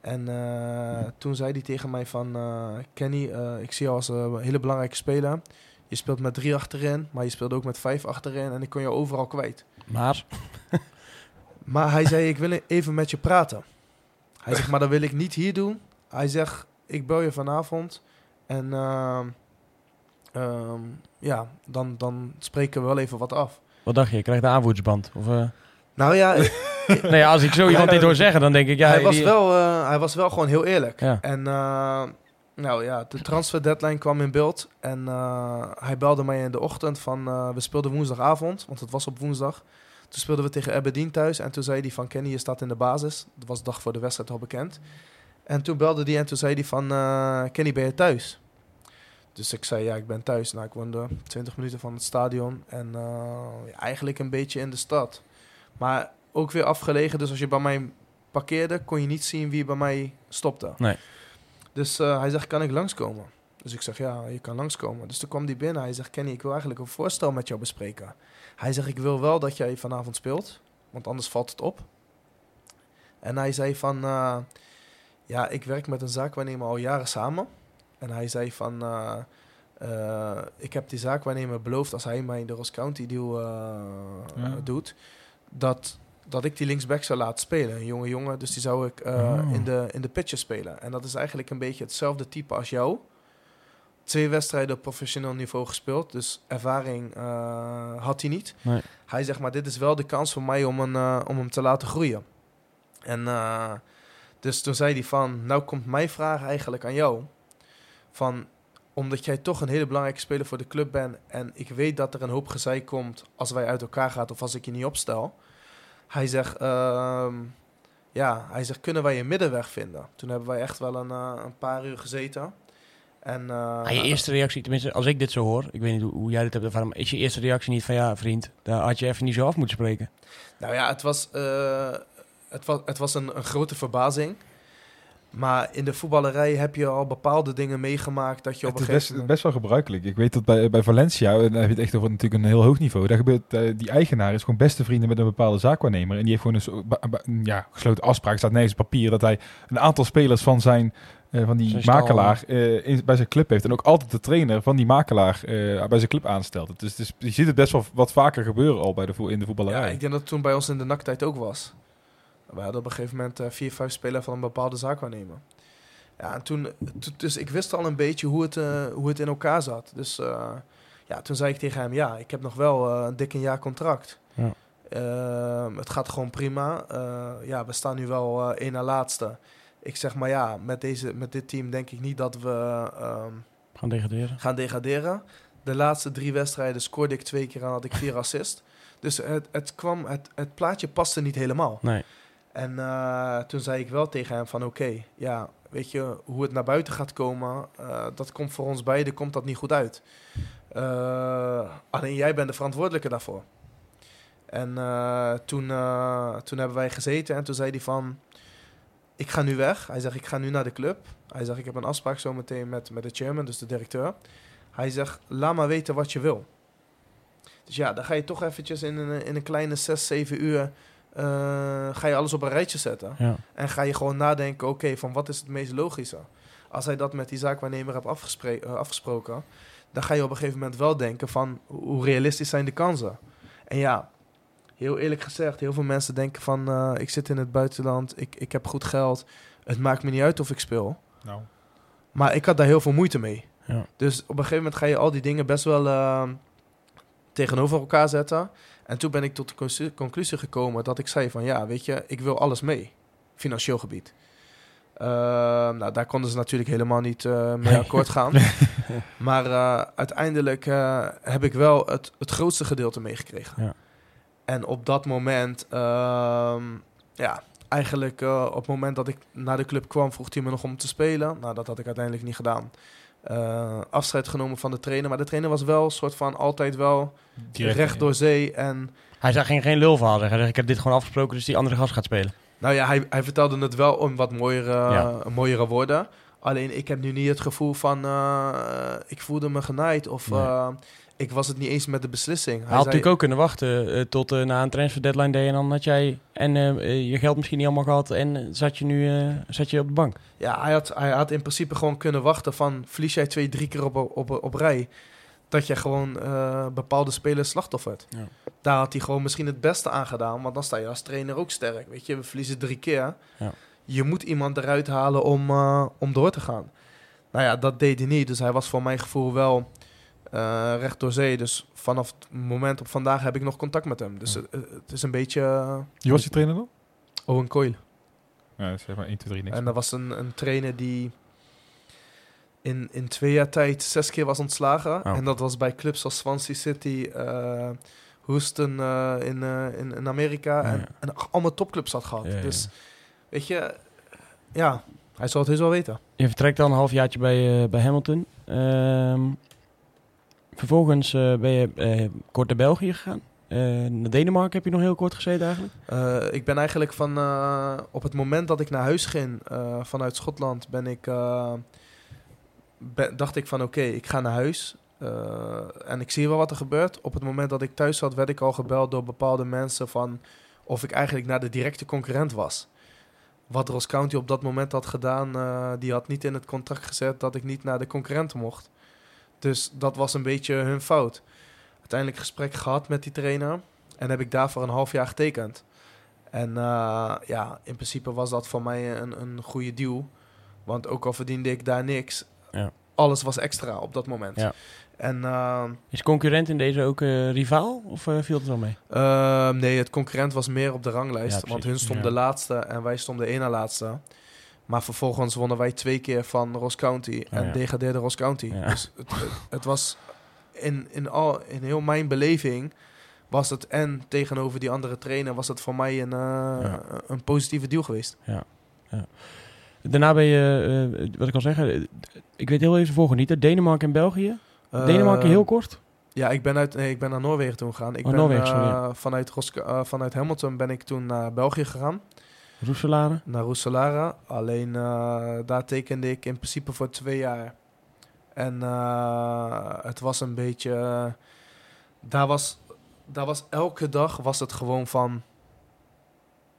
En toen zei hij tegen mij van... Kenny, ik zie jou als een hele belangrijke speler. Je speelt met drie achterin, maar je speelt ook met vijf achterin. En ik kon je overal kwijt. Maar, Maar hij zei, ik wil even met je praten. Hij zegt, maar dat wil ik niet hier doen. Hij zegt, ik bel je vanavond. En ehm, ehm, ja, dan, dan spreken we wel even wat af. wat dacht je? Je krijgt de aanvoerdersband? Of, eh, Nou ja, nou ja, als ik zo iemand dit hoor zeggen, dan denk ik... Ja, hij, was die- wel, eh, hij was wel gewoon heel eerlijk. Ja. En eh, nou ja, de transfer deadline kwam in beeld. En hij belde mij in de ochtend van... we speelden woensdagavond, want het was op woensdag. Toen speelden we tegen Aberdeen thuis. En toen zei hij van Kenny, je staat in de basis. Dat was de dag voor de wedstrijd al bekend. En toen belde hij en toen zei hij van... eh, Kenny, ben je thuis? Dus ik zei, ja, ik ben thuis. Nou, ik woonde 20 minuten van het stadion. En eh, eigenlijk een beetje in de stad. Maar ook weer afgelegen. Dus als je bij mij parkeerde, kon je niet zien wie bij mij stopte. Nee. Dus eh, hij zegt, kan ik langskomen? Dus ik zeg, ja, je kan langskomen. Dus toen kwam hij binnen. Hij zegt, Kenny, ik wil eigenlijk een voorstel met jou bespreken. Hij zegt, ik wil wel dat jij vanavond speelt, want anders valt het op. En hij zei van, ja, ik werk met een zaakwaarnemer al jaren samen. En hij zei van, eh, eh, ik heb die zaakwaarnemer beloofd als hij mij de Ross County deal eh, Ja. doet, dat, dat ik die linksback zou laten spelen. Een jonge jongen, dus die zou ik Oh. in, de, in de pitches spelen. En dat is eigenlijk een beetje hetzelfde type als jou. Twee wedstrijden op professioneel niveau gespeeld, dus ervaring had hij niet. Nee. Hij zegt, maar dit is wel de kans voor mij om, een, om hem te laten groeien. En dus toen zei hij van, nou komt mijn vraag eigenlijk aan jou. Van, omdat jij toch een hele belangrijke speler voor de club bent en ik weet dat er een hoop gezeik komt als wij uit elkaar gaan of als ik je niet opstel. Hij zegt, ehm, ja, hij zegt, kunnen wij een middenweg vinden? Toen hebben wij echt wel een, eh, een paar uur gezeten. En, eh, Ah, je eerste reactie, tenminste als ik dit zo hoor, ik weet niet hoe, hoe jij dit hebt ervaren, maar is je eerste reactie niet van ja vriend, daar had je even niet zo af moeten spreken? Nou ja, het was, eh, het was, het was een, een grote verbazing. Maar in de voetballerij heb je al bepaalde dingen meegemaakt dat je op Het een is best, wel gebruikelijk. Ik weet dat bij, bij Valencia, en dan heb je het echt over natuurlijk een heel hoog niveau. Daar gebeurt, eh, die eigenaar is gewoon beste vrienden met een bepaalde zaakwaarnemer. En die heeft gewoon een ja, gesloten afspraak, staat nergens op papier, dat hij een aantal spelers van zijn... eh, van die Zijn makelaar eh, in, bij zijn club heeft. En ook altijd de trainer van die makelaar eh, bij zijn club aanstelt. Dus, het is, je ziet het best wel wat vaker gebeuren al bij de, in de voetballerij. Ja, ik denk dat het toen bij ons in de naktijd ook was. We hadden op een gegeven moment eh, vier, vijf spelers van een bepaalde zaak waarnemen. Ja, en toen, to- dus ik wist al een beetje hoe het, eh, hoe het in elkaar zat. Dus eh, ja, toen zei ik tegen hem, ja, ik heb nog wel een dik een jaar contract. Ja. Ehm, het gaat gewoon prima. Ja, we staan nu wel één na laatste. Ik zeg maar ja, met, deze, met dit team denk ik niet dat we ehm, Gaan degraderen. gaan degraderen. De laatste drie wedstrijden scoorde ik twee keer en had ik vier assist. Dus het, het, kwam, het, het plaatje paste niet helemaal. Nee. En eh, toen zei ik wel tegen hem van oké, ja, weet je, hoe het naar buiten gaat komen, eh, dat komt voor ons beiden komt dat niet goed uit. Eh, alleen jij bent de verantwoordelijke daarvoor. En toen, toen hebben wij gezeten en toen zei hij van, ik ga nu weg. Hij zegt, ik ga nu naar de club. Hij zegt, ik heb een afspraak zometeen met, met de chairman, dus de directeur. Hij zegt, laat maar weten wat je wil. Dus ja, dan ga je toch eventjes in een, in een kleine 6, 7 uur... eh, ga je alles op een rijtje zetten. Ja. En ga je gewoon nadenken, oké, van wat is het meest logische? Als hij dat met die zaakwaarnemer hebt afgespre- eh, afgesproken... dan ga je op een gegeven moment wel denken van... hoe realistisch zijn de kansen? En ja, heel eerlijk gezegd, heel veel mensen denken van... eh, ik zit in het buitenland, ik, ik heb goed geld... het maakt me niet uit of ik speel. Nou, Maar ik had daar heel veel moeite mee. Ja. Dus op een gegeven moment ga je al die dingen best wel eh, tegenover elkaar zetten. En toen ben ik tot de conclu- conclusie gekomen dat ik zei van ja, weet je, ik wil alles mee. Financieel gebied. Eh, nou, daar konden ze natuurlijk helemaal niet eh, mee akkoord gaan. maar eh, uiteindelijk eh, heb ik wel het, het grootste gedeelte meegekregen. Ja. En op dat moment, ehm, ja, eigenlijk op het moment dat ik naar de club kwam, vroeg hij me nog om te spelen. Nou, dat had ik uiteindelijk niet gedaan. Eh, afscheid genomen van de trainer. Maar de trainer was wel een soort van altijd wel direct, recht door zee. En Hij zei geen, geen lulverhaal zeggen. Hij zei, ik heb dit gewoon afgesproken, dus die andere gast gaat spelen. nou ja, hij, hij vertelde het wel om wat mooiere, Ja. mooiere woorden. Alleen ik heb nu niet het gevoel van eh, ik voelde me genaaid of Nee. eh, ik was het niet eens met de beslissing. Hij had zei- natuurlijk ook kunnen wachten eh, tot eh, na een transfer deadline day en dan had jij en eh, je geld misschien niet allemaal gehad en zat je nu zat je op de bank. Ja, hij had, hij had in principe gewoon kunnen wachten van verlies jij twee, drie keer op, op, op rij. Dat je gewoon bepaalde spelers slachtoffert. Ja. Daar had hij gewoon misschien het beste aan gedaan. Want dan sta je als trainer ook sterk. Weet je, we verliezen drie keer. Ja. Je moet iemand eruit halen om, om door te gaan. Nou ja, dat deed hij niet. Dus hij was voor mijn gevoel wel eh, recht door zee. Dus vanaf het moment op vandaag heb ik nog contact met hem. Dus Ja. het, het is een beetje eh, Wie was die trainer dan? Owen Coyle. Ja, zeg maar 1, 2, 3, niks. En dat was een, een trainer die in, in twee jaar tijd zes keer was ontslagen. Oh. En dat was bij clubs als Swansea City, eh, Houston eh, in, eh, in, in Amerika. Ja, en, ja. en allemaal topclubs had gehad. Ja, ja. Dus weet je, ja, hij zal het heus wel weten. Je vertrekt dan een halfjaartje bij, eh, bij Hamilton. Ehm, vervolgens eh, ben je eh, kort naar België gegaan. Eh, naar Denemarken heb je nog heel kort gezeten eigenlijk. Ik ben eigenlijk van op het moment dat ik naar huis ging vanuit Schotland, ben ik, dacht ik van oké, ik ga naar huis. En ik zie wel wat er gebeurt. Op het moment dat ik thuis zat, werd ik al gebeld door bepaalde mensen van of ik eigenlijk naar de directe concurrent was. Wat Ross County op dat moment had gedaan, die had niet in het contract gezet dat ik niet naar de concurrent mocht. Dus dat was een beetje hun fout. Uiteindelijk gesprek gehad met die trainer. En heb ik daarvoor een half jaar getekend. En eh, ja, in principe was dat voor mij een, een goede deal. Want ook al verdiende ik daar niks, Ja. alles was extra op dat moment. Ja. En eh, Is concurrent in deze ook eh, rivaal of eh, viel het wel mee? eh, nee, het concurrent was meer op de ranglijst. Ja, want hun stonden Ja. laatste en wij stonden één na laatste. Maar vervolgens wonnen wij twee keer van Ross County en ja. degradeerde Ross County. Ja. Dus het, het, was in, in, al, in heel mijn beleving was het en tegenover die andere trainer was het voor mij een, eh, Ja. een positieve deal geweest. Daarna ben je, eh, wat ik al zeggen, ik weet heel even voorgenieten. Denemarken en België. Denemarken Eh, heel kort. Ja, ik ben, uit, nee, ik ben naar Noorwegen toen gegaan. Ik Oh, ben, Noorwegen, ja. vanuit, eh, vanuit Hamilton ben ik toen naar België gegaan. Roeselare. Naar Roeselare. Alleen eh, daar tekende ik in principe voor twee jaar. En eh, het was een beetje... eh, daar, was, daar was elke dag was het gewoon van...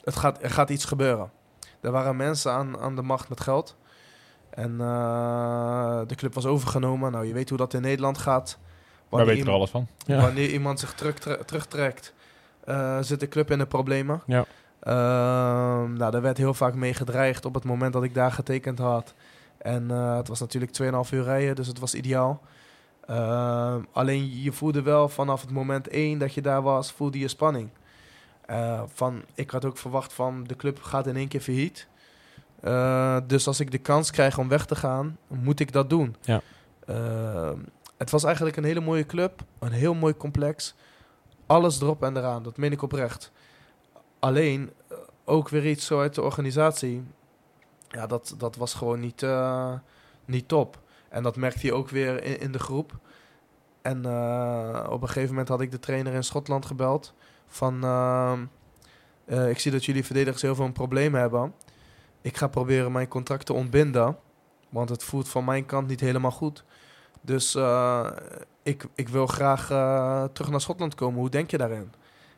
Het gaat, er gaat iets gebeuren. Er waren mensen aan, aan de macht met geld. En eh, de club was overgenomen. Nou, je weet hoe dat in Nederland gaat. Wij Wanneer weten er iemand- alles van. Ja. Wanneer iemand zich terugtre- terugtrekt, eh, zit de club in de problemen. Ja. Ehm, nou, daar werd heel vaak mee gedreigd op het moment dat ik daar getekend had. En eh, het was natuurlijk 2,5 uur rijden, dus het was ideaal. Ehm, alleen je voelde wel vanaf het moment 1 dat je daar was, voelde je spanning. Eh, van, ik had ook verwacht van de club gaat in één keer failliet. Eh, dus als ik de kans krijg om weg te gaan, moet ik dat doen. Ja. Ehm, het was eigenlijk een hele mooie club, een heel mooi complex. Alles erop en eraan, dat meen ik oprecht. Alleen, eh, ook weer iets zo uit de organisatie. Ja, dat, dat was gewoon niet, eh, niet top. En dat merkte je ook weer in, de groep. En eh, op een gegeven moment had ik de trainer in Schotland gebeld. Van, ik zie dat jullie verdedigers heel veel een probleem hebben. Ik ga proberen mijn contract te ontbinden. Want het voelt van mijn kant niet helemaal goed. Dus ik, ik wil graag terug naar Schotland komen. Hoe denk je daarin?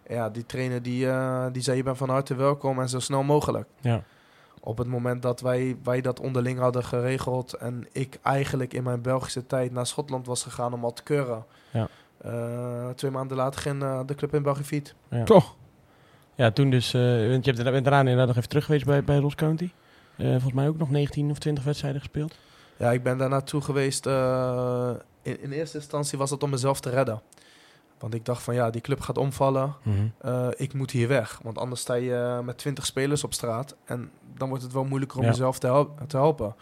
Ja, die trainer die, eh, die zei je bent van harte welkom en zo snel mogelijk. Ja. Op het moment dat wij, wij dat onderling hadden geregeld en ik eigenlijk in mijn Belgische tijd naar Schotland was gegaan om al te keuren. Ja. Eh, twee maanden later ging eh, de club in België fiet. Ja. Toch? Ja, toen dus, eh, want je hebt, bent daarna inderdaad nog even terug geweest bij, bij Ross County. Eh, volgens mij ook nog 19 of 20 wedstrijden gespeeld. Ja, ik ben daar naartoe geweest. eh, in, in eerste instantie was het om mezelf te redden. Want ik dacht van ja, die club gaat omvallen. Eh, ik moet hier weg. Want anders sta je eh, met 20 spelers op straat. En dan wordt het wel moeilijker om Ja. jezelf te, hel- te helpen.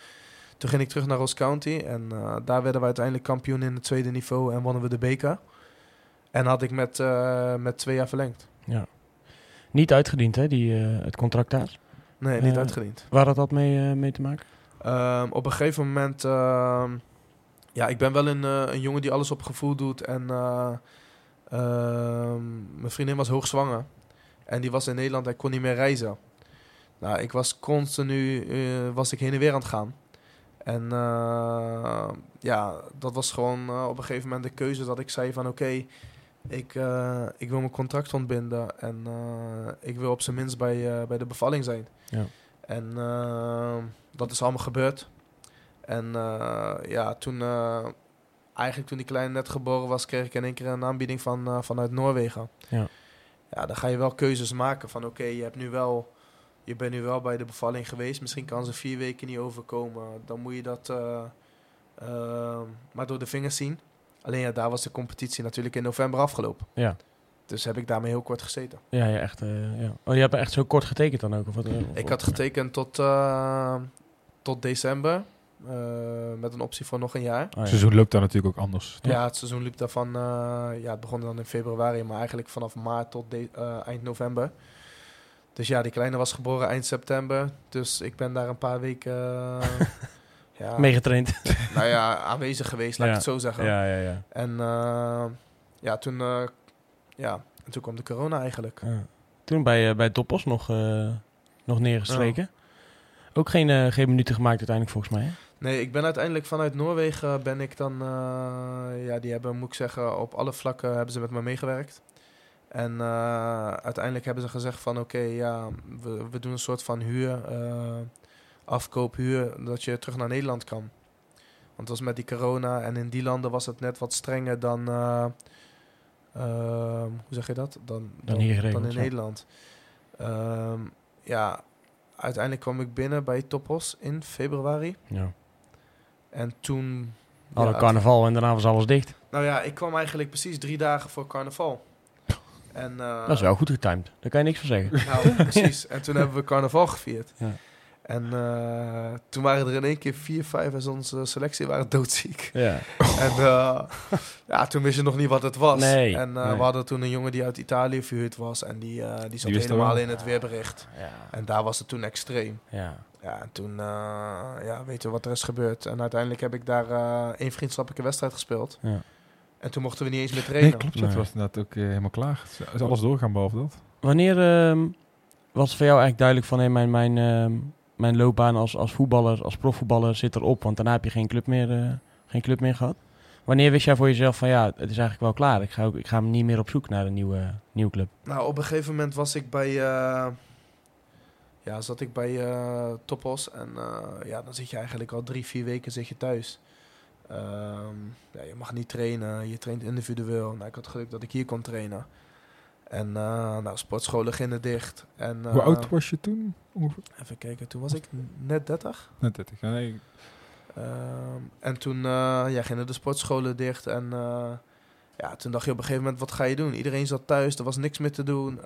Toen ging ik terug naar Ross County. En eh, daar werden we uiteindelijk kampioen in het tweede niveau. En wonnen we de beker. En had ik met, met twee jaar verlengd. Niet uitgediend, hè, die, het contract daar. Nee, niet uitgediend. Waar had dat mee, mee te maken? Ehm, op een gegeven moment... ehm, ja, ik ben wel een, een jongen die alles op gevoel doet. En mijn vriendin was hoogzwanger. En die was in Nederland en kon niet meer reizen. Nou, ik was continu eh, was ik heen en weer aan het gaan. En eh, ja, dat was gewoon eh, op een gegeven moment de keuze dat ik zei van... Oké, ik, ik wil mijn contract ontbinden. En ik wil op zijn minst bij, bij de bevalling zijn. Ja. En dat is allemaal gebeurd. En ja, toen, eigenlijk toen die kleine net geboren was, kreeg ik in één keer een aanbieding van, eh, vanuit Noorwegen. Ja. Ja, dan ga je wel keuzes maken van oké, je hebt nu wel, je bent nu wel bij de bevalling geweest. Misschien kan ze vier weken niet overkomen. Dan moet je dat eh, eh, maar door de vingers zien. Alleen ja, daar was de competitie natuurlijk in november afgelopen. Ja. Dus heb ik daarmee heel kort gezeten. Ja, ja, echt. eh, ja. Oh, je hebt echt zo kort getekend dan ook? Of wat, of- Ik had getekend tot, tot december. Eh, met een optie voor nog een jaar. Oh, ja. Het seizoen loopt daar natuurlijk ook anders. Ja, het seizoen liep daarvan. eh ja, het begon dan in februari, maar eigenlijk vanaf maart tot de- eh, eind november. Dus ja, die kleine was geboren eind september. Dus ik ben daar een paar weken ja, Meegetraind. nou ja, aanwezig geweest, laat Ja. ik het zo zeggen. ja, ja, ja. En eh, ja, toen, eh, ja, en toen kwam de corona eigenlijk. Ja. Toen bij, eh, bij Toppos nog, eh, nog neergestreken. Ook geen, eh, geen minuten gemaakt uiteindelijk volgens mij. Hè? Nee, ik ben uiteindelijk vanuit Noorwegen ben ik dan, eh, ja, die hebben, moet ik zeggen, op alle vlakken hebben ze met me meegewerkt. En eh, uiteindelijk hebben ze gezegd van, oké, ja, we, we doen een soort van huur, eh afkoop, huur, dat je terug naar Nederland kan. Want het was met die corona en in die landen was het net wat strenger dan, hoe zeg je dat? Dan, Dan Dan in ja. Nederland. Ehm, ja, uiteindelijk kwam ik binnen bij Topos in februari. Ja. En toen... Alle ja, carnaval en daarna was alles dicht. Nou ja, ik kwam eigenlijk precies drie dagen voor carnaval. En, eh, dat is wel goed getimed. Daar kan je niks van zeggen. Nou, precies. En toen hebben we carnaval gevierd. Ja. En eh, toen waren er in één keer vier, vijf en onze selectie waren doodziek. Ja. En eh, ja, toen wist je nog niet wat het was. Nee, en eh, nee. we hadden toen een jongen die uit Italië verhuurd was. En die, eh, die zat helemaal in het weerbericht. Ja. En daar was het toen extreem. ja. Ja, en toen eh, ja, weten we wat er is gebeurd. En uiteindelijk heb ik daar eh één vriendschappelijke wedstrijd gespeeld. Ja. En toen mochten we niet eens meer Nee, trainen. klopt. Dat Nee. was inderdaad ook eh, helemaal klaar. Is alles doorgaan behalve dat? Wanneer ehm, was het voor jou eigenlijk duidelijk van hey, mijn, mijn, ehm, mijn loopbaan als, als voetballer, als profvoetballer zit erop? Want daarna heb je geen club meer, eh, geen club meer gehad. Wanneer wist jij voor jezelf van ja, het is eigenlijk wel klaar. Ik ga, ook, ik ga niet meer op zoek naar een nieuwe, nieuwe club. Nou, op een gegeven moment was ik bij... eh, ja, zat ik bij eh, Topos. En eh, ja, dan zit je eigenlijk al drie, vier weken zit je thuis. Ehm, ja, je mag niet trainen. Je traint individueel. Nou, ik had geluk dat ik hier kon trainen. En eh, nou, sportscholen gingen dicht. En, Hoe oud was je toen? Ongeveer? Even kijken, toen was ik net 30. Net 30. Ja, nee. Ehm, en toen ja, gingen de sportscholen dicht. En ja, toen dacht je op een gegeven moment, wat ga je doen? Iedereen zat thuis, er was niks meer te doen.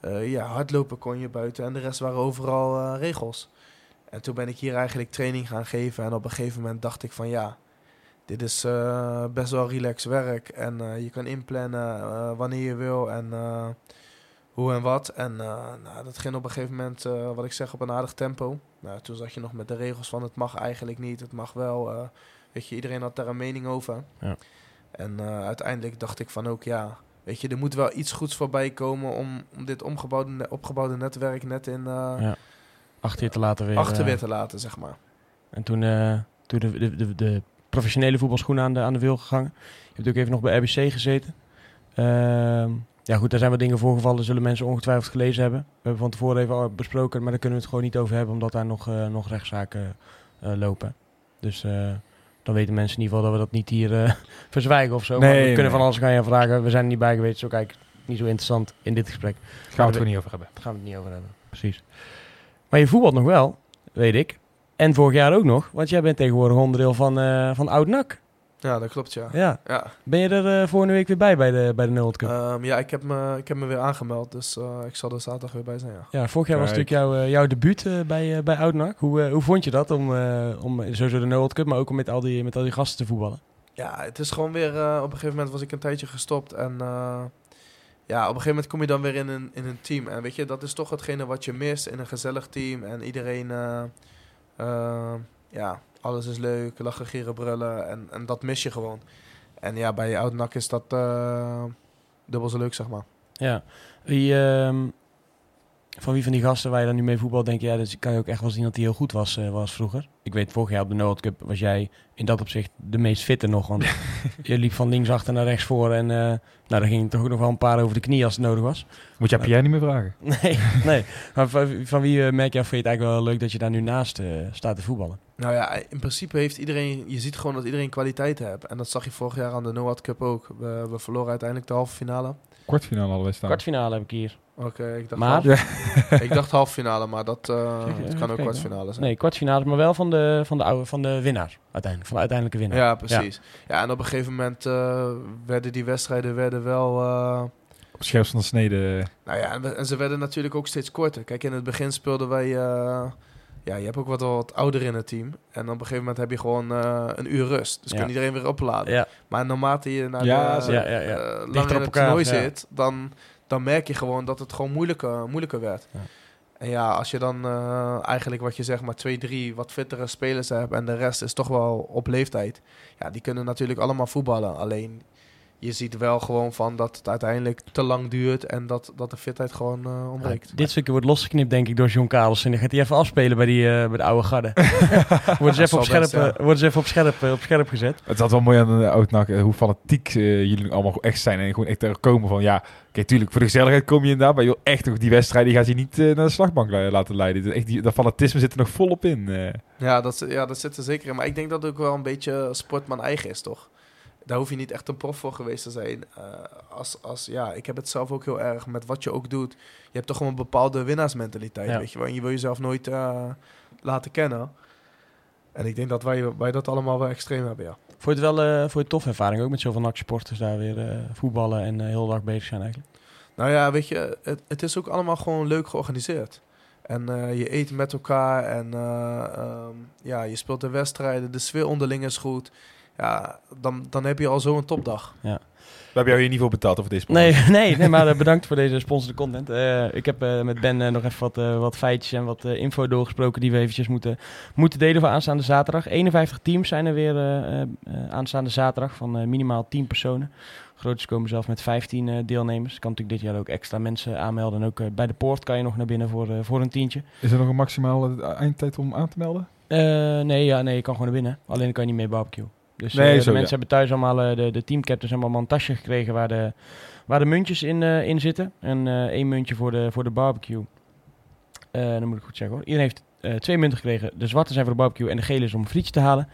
Eh, ja, hardlopen kon je buiten en de rest waren overal eh, regels. En toen ben ik hier eigenlijk training gaan geven. En op een gegeven moment dacht ik van ja, dit is eh, best wel relaxed werk. En je kan inplannen wanneer je wil en hoe en wat. En nou, dat ging op een gegeven moment, wat ik zeg, op een aardig tempo. Nou, toen zat je nog met de regels van het mag eigenlijk niet, het mag wel. weet je, iedereen had daar een mening over. Ja. En uiteindelijk dacht ik van ook ja, weet je, er moet wel iets goeds voorbij komen om, om dit omgebouwde, opgebouwde netwerk net in uh, Ja. Acht jaar te later weer. achter eh, weer te laten, zeg maar. En toen, eh, toen de, de, de, de professionele voetbalschoenen aan de, aan de wil gegangen. Je hebt ook even nog bij RBC gezeten. Ehm, ja goed, daar zijn wat dingen voorgevallen. Zullen mensen ongetwijfeld gelezen hebben. We hebben van tevoren even al besproken, maar daar kunnen we het gewoon niet over hebben. Omdat daar nog, eh, nog rechtszaken eh, lopen. Dus eh, dan weten mensen in ieder geval dat we dat niet hier eh, verzwijgen of zo. maar Nee, we kunnen van alles gaan je vragen. We zijn er niet bij geweest. Zo kijk, niet zo interessant in dit gesprek. Daar gaan we het gewoon niet over hebben. Gaan we het niet over hebben. Precies. Maar je voetbalt nog wel, weet ik. En vorig jaar ook nog, want jij bent tegenwoordig onderdeel van, eh van Oud NAC. Ja, dat klopt, ja. Ja. Ja, Ben je er eh, volgende week weer bij bij de, bij de World Cup? Ehm, ja ik, heb me, ik heb me weer aangemeld, dus eh, ik zal er zaterdag weer bij zijn, ja. ja, vorig jaar was natuurlijk jouw, eh, jouw debuut bij, bij. Hoe, hoe vond je dat om, eh, om sowieso de World Cup, maar ook om met al die, met al die gasten te voetballen? Ja, het is gewoon weer... eh, op een gegeven moment was ik een tijdje gestopt en... eh, ja, op een gegeven moment kom je dan weer in een, in een team. En weet je, dat is toch hetgene wat je mist in een gezellig team. En iedereen... ja, alles is leuk, lachen, gieren, brullen. En, en dat mis je gewoon. En ja, bij Oud NAC is dat eh, dubbel zo leuk, zeg maar. Ja. Wie, ehm, van wie van die gasten waar je dan nu mee voetbal denk je, ja, dat kan je ook echt wel zien dat hij heel goed was, eh, was vroeger. Ik weet, vorig jaar op de World Cup was jij in dat opzicht de meest fitte nog. Want je liep van links achter naar rechts voor. En eh, nou, daar ging toch ook nog wel een paar over de knie als het nodig was. Moet je aan Pierre niet meer vragen. Nee, nee. Maar van, van wie merk je af, vind je het eigenlijk wel leuk dat je daar nu naast staat te voetballen? Nou ja, in principe heeft iedereen... Je ziet gewoon dat iedereen kwaliteit heeft. En dat zag je vorig jaar aan de NOAD Cup ook. We, we verloren uiteindelijk de halve finale. Kwartfinale hadden wij staan. Kwartfinale heb ik hier. Oké, ik dacht Maar? half- ik dacht halve finale, maar dat, eh, Kijk, even kan ook kwartfinale zijn. Nee, kwartfinale, maar wel van de, van de, oude, van de winnaar uiteindelijk. Van de uiteindelijke winnaar. Ja, precies. Ja. en op een gegeven moment eh, werden die wedstrijden werden wel... eh, Op scherp van de snede. nou ja, en, we- en ze werden natuurlijk ook steeds korter. Kijk, in het begin speelden wij... ja, je hebt ook wat, wat ouder in het team. En op een gegeven moment heb je gewoon eh, een uur rust. Dus Ja. kan iedereen weer opladen. Ja, Maar naarmate je naar Ja, de, zo. Ja, ja, ja. eh, langer in het toernooi ja. zit, dan, dan merk je gewoon dat het gewoon moeilijker, moeilijker werd. Ja. En ja, als je dan eh, eigenlijk wat je zegt, maar twee, drie wat fittere spelers hebt en de rest is toch wel op leeftijd. Ja, die kunnen natuurlijk allemaal voetballen. Alleen je ziet wel gewoon van dat het uiteindelijk te lang duurt en dat, dat de fitheid gewoon eh, ontbreekt. dit stukje wordt losgeknipt denk ik door John Carlos. En dan gaat hij even afspelen bij, die, eh, bij de oude garde. wordt ze even, op scherp, best, ja. eh, worden ze even op scherp, eh, op scherp gezet. Het had wel mooi aan de Oudnak eh, hoe fanatiek eh, jullie allemaal echt zijn. En gewoon echt er komen van ja, oké, tuurlijk, voor de gezelligheid kom je inderdaad. Maar je wil echt nog die wedstrijd, die gaat je niet eh, naar de slagbank la- laten leiden. Dus echt die, dat fanatisme zit er nog volop in. eh. Ja, dat, ja, dat zit er zeker in. Maar ik denk dat het ook wel een beetje sportman eigen is, toch? Daar hoef je niet echt een prof voor geweest te zijn. Eh, als, als, ja, ik heb het zelf ook heel erg met wat je ook doet. Je hebt toch gewoon een bepaalde winnaarsmentaliteit, Ja. weet je wel. En je wil jezelf nooit eh, laten kennen. En ik denk dat wij, wij dat allemaal wel extreem hebben, ja. Vond je het wel eh, vond je tof ervaring ook met zoveel NAC-supporters daar weer voetballen en heel dag bezig zijn eigenlijk? Nou ja, weet je, het, het is ook allemaal gewoon leuk georganiseerd. En je eet met elkaar en eh, ehm, ja, je speelt de wedstrijden, de sfeer onderling is goed. Ja, dan, dan heb je al zo'n topdag. We hebben jou hier niet voor betaald over deze Nee, nee, nee, maar eh, bedankt voor deze sponsorde content. Eh, ik heb eh, met Ben nog even wat, eh, wat feitjes en wat eh, info doorgesproken die we eventjes moeten, moeten delen voor aanstaande zaterdag. 51 teams zijn er weer eh, eh, eh, aanstaande zaterdag van eh, minimaal 10 personen. Groots komen zelf met 15 eh, deelnemers. Kan natuurlijk dit jaar ook extra mensen aanmelden. En ook bij de poort kan je nog naar binnen voor, eh, voor een tientje. Is er nog een maximale eindtijd om aan te melden? Eh, nee, ja, nee, je kan gewoon naar binnen. Alleen kan je niet mee barbecue. Dus Nee, eh, de zo, mensen ja. hebben thuis allemaal, eh, de, de teamcaptains hebben allemaal een tasje gekregen waar de, waar de muntjes in, eh, in zitten. En één muntje voor de, voor de barbecue. Dan moet ik goed zeggen hoor. Iedereen heeft twee munten gekregen. De zwarte zijn voor de barbecue en de gele is om een frietje te halen.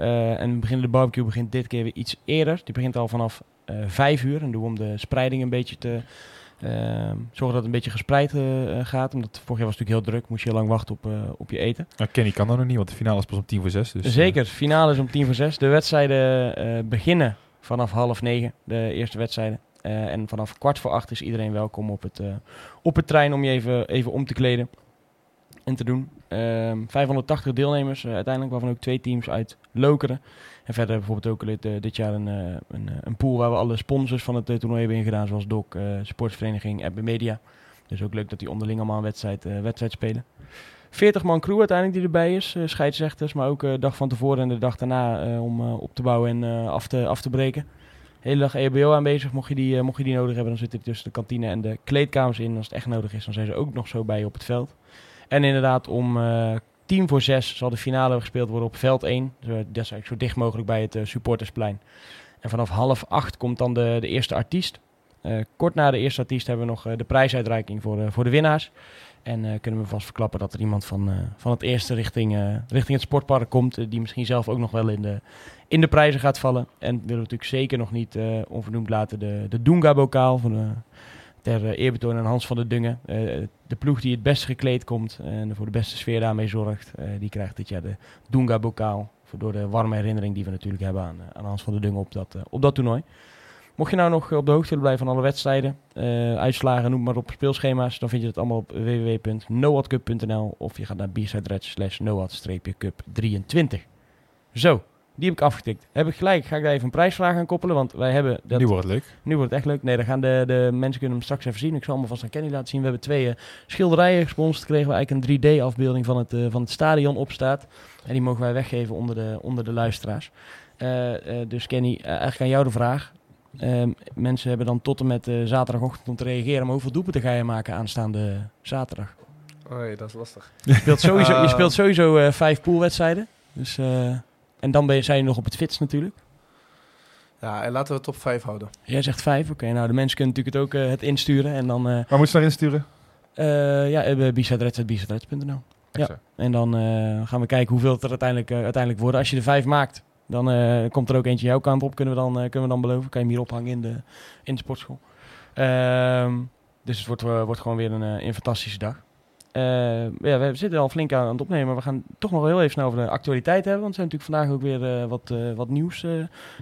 Eh, en we beginnen de barbecue begint dit keer weer iets eerder. Die begint al vanaf eh vijf uur. En doen we om de spreiding een beetje te... eh, zorgen dat het een beetje gespreid eh, eh, gaat. Omdat vorig jaar was het natuurlijk heel druk. Moest je heel lang wachten op, eh, op je eten. Nou, Kenny kan dat nog niet, want de finale is pas om tien voor zes. Dus, Zeker, finale is om tien voor zes. De wedstrijden eh, beginnen vanaf half negen, de eerste wedstrijden. Eh, en vanaf kwart voor acht is iedereen welkom op het, eh, op het trein om je even, even om te kleden en te doen. Ehm 580 deelnemers eh, uiteindelijk, waarvan ook twee teams uit Lokeren. En verder bijvoorbeeld ook dit, eh, jaar een, eh, een, eh, een pool waar we alle sponsors van het toernooi hebben ingedaan, zoals DOC, Sportsvereniging, Ebbe Media. Dus ook leuk dat die onderling allemaal een wedstrijd, wedstrijd spelen. 40 man crew uiteindelijk die erbij is. scheidsrechters, maar ook de dag van tevoren en de dag daarna om op te bouwen en af, te, af te breken. Hele dag EBO aanwezig. Mocht je, die, mocht je die nodig hebben, dan zit er tussen de kantine en de kleedkamers in. Als het echt nodig is, dan zijn ze ook nog zo bij je op het veld. En inderdaad, om tien voor zes zal de finale gespeeld worden op veld 1. Zo, dat is eigenlijk zo dicht mogelijk bij het eh, supportersplein. En vanaf half acht komt dan de, de eerste artiest. Eh, kort na de eerste artiest hebben we nog eh, de prijsuitreiking voor, voor de winnaars. En kunnen we vast verklappen dat er iemand van, van het eerste richting, richting het sportpark komt. die misschien zelf ook nog wel in de, in de prijzen gaat vallen. En willen we natuurlijk zeker nog niet onvernoemd laten de, de Doenga-bokaal. Van de, ter eh, eerbetoon aan Hans van der Dungen. Eh, de ploeg die het best gekleed komt en voor de beste sfeer daarmee zorgt. eh, die krijgt dit jaar de Doenga-bokaal. Voor- Door de warme herinnering die we natuurlijk hebben aan, aan Hans van der Dungen op dat, op dat toernooi. Mocht je nou nog op de hoogte willen blijven van alle wedstrijden, uitslagen, noem maar op speelschema's, dan vind je het allemaal op www.noadcup.nl of je gaat naar b-side slash noad-cup 23. Zo, die heb ik afgetikt. Heb ik gelijk, ga ik daar even een prijsvraag aan koppelen, want wij hebben... Dat, Nu wordt het leuk. nu wordt het echt leuk. Nee, dan gaan de, de mensen kunnen hem straks even zien. Ik zal hem vast aan Kenny laten zien. We hebben twee eh, schilderijen gesponsord. Kregen we eigenlijk een 3D-afbeelding van het, eh, van het stadion op staat. En die mogen wij weggeven onder de, onder de luisteraars. Eh, eh, dus Kenny, eigenlijk aan jou de vraag. Ehm, mensen hebben dan tot en met zaterdagochtend om te reageren. Maar hoeveel doelpunten ga je maken aanstaande zaterdag? Oei, dat is lastig. Je speelt sowieso, je speelt sowieso eh, vijf poolwedstrijden. Dus, eh, en dan ben je, zijn je nog op het fiets natuurlijk. Ja, en laten we het op 5 houden. Jij zegt vijf. Oké, nou de mensen kunnen natuurlijk het ook eh, het insturen. En dan... eh, Waar moet je naar insturen? Uh, ja, uh, bizadreds.bizadreds.nl. Ja. En dan uh, gaan we kijken hoeveel het er uiteindelijk, uh, uiteindelijk worden. Als je er vijf maakt, dan uh, komt er ook eentje jouw kant op. Kunnen we dan, uh, kunnen we dan beloven. Kan je hem hier ophangen in de, in de sportschool. Uh, dus het wordt, uh, wordt gewoon weer een, een fantastische dag. Uh, ja, we zitten al flink aan het opnemen. Maar we gaan toch nog heel even snel over de actualiteit hebben. Want er zijn natuurlijk vandaag ook weer uh, wat, wat nieuws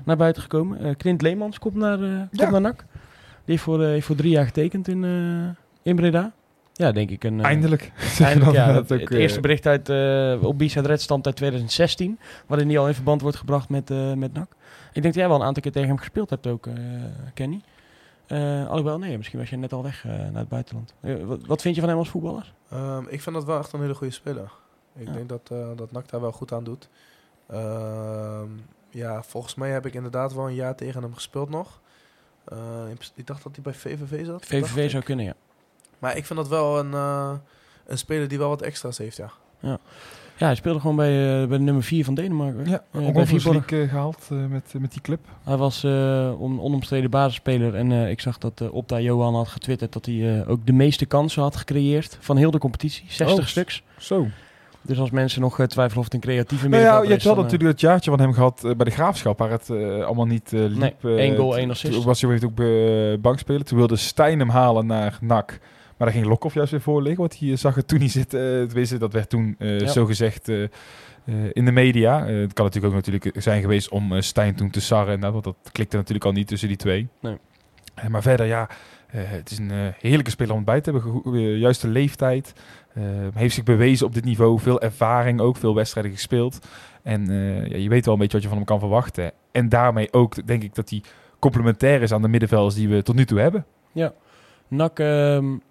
naar buiten gekomen. Clint Leemans komt naar, ja. naar NAC. Die heeft voor, heeft voor drie jaar getekend in, in Breda. Ja, denk ik. Een, eindelijk. eindelijk ja, het, ook, het eerste bericht uit, op Bisa Red stamt uit 2016. Waarin die al in verband wordt gebracht met, met NAC. Ik denk dat jij wel een aantal keer tegen hem gespeeld hebt ook, uh, alhoewel, nee, misschien was je net al weg naar het buitenland. Wat, wat, vind je van hem als voetballer? Um, ik vind dat wel echt een hele goede speler. Ik ja. denk dat, dat NAC daar wel goed aan doet. ja, volgens mij heb ik inderdaad wel een jaar tegen hem gespeeld nog. ik dacht dat hij bij VVV zat. VVV zou kunnen, ja. Maar ik vind dat wel een, een speler die wel wat extra's heeft, ja. Ja, ja hij speelde gewoon bij, uh, bij de nummer 4 van Denemarken. Ja, uh, bij Viborg uh, gehaald met, met die club. Hij was een onomstreden basisspeler en ik zag dat Opta Johan had getwitterd dat hij ook de meeste kansen had gecreëerd van heel de competitie. 60 oh, stuks. Zo. Dus als mensen nog twijfelen of het een creatieve nou ja, je hebt wel dan, natuurlijk het jaartje van hem gehad bij de Graafschap, waar het allemaal niet liep. Nee, één goal, één assist. Toen was hij ook bankspeler. Toen wilde Stijn hem halen naar NAC. Maar daar ging Lokhoff juist weer voor liggen, want hij zag het toen niet zitten. Uh, tenminste, dat werd toen uh, ja. zo gezegd uh, in de media. het kan natuurlijk ook natuurlijk zijn geweest om Stijn toen te sarren. En dat, want dat klikte natuurlijk al niet tussen die twee. Nee. maar verder, ja, het is een heerlijke speler om bij te hebben. juiste leeftijd. heeft zich bewezen op dit niveau. Veel ervaring ook, veel wedstrijden gespeeld. En ja, je weet wel een beetje wat je van hem kan verwachten. En daarmee ook, denk ik, dat hij complementair is aan de middenvelders die we tot nu toe hebben. NAC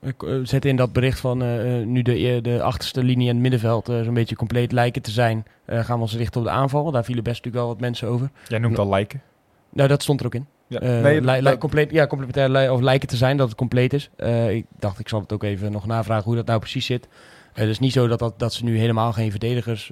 ik, eh, zet in dat bericht van eh, eh, nu de, de achterste linie en het middenveld zo'n beetje compleet lijken te zijn. gaan we ons richten op de aanval. Daar vielen best natuurlijk wel wat mensen over. Jij noemt al lijken. Nou, dat stond er ook in. Ja. Nee, li- li- dat- compleet, ja, complementair li- of lijken te zijn, dat het compleet is. Ik dacht, ik zal het ook even nog navragen hoe dat nou precies zit. Het is niet zo dat, dat, dat ze nu helemaal geen verdedigers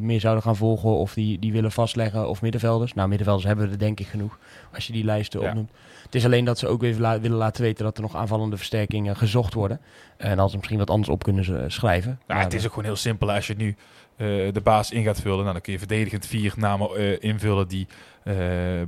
meer zouden gaan volgen of die, die willen vastleggen of middenvelders. Nou, middenvelders hebben we er denk ik genoeg als je die lijsten Ja. opnoemt. Het is alleen dat ze ook la- willen laten weten dat er nog aanvallende versterkingen gezocht worden. En dat ze misschien wat anders op kunnen ze- schrijven. Ja, het is eh, ook gewoon heel simpel. Als je nu eh, de baas in gaat vullen, nou, dan kun je verdedigend vier namen eh, invullen die eh,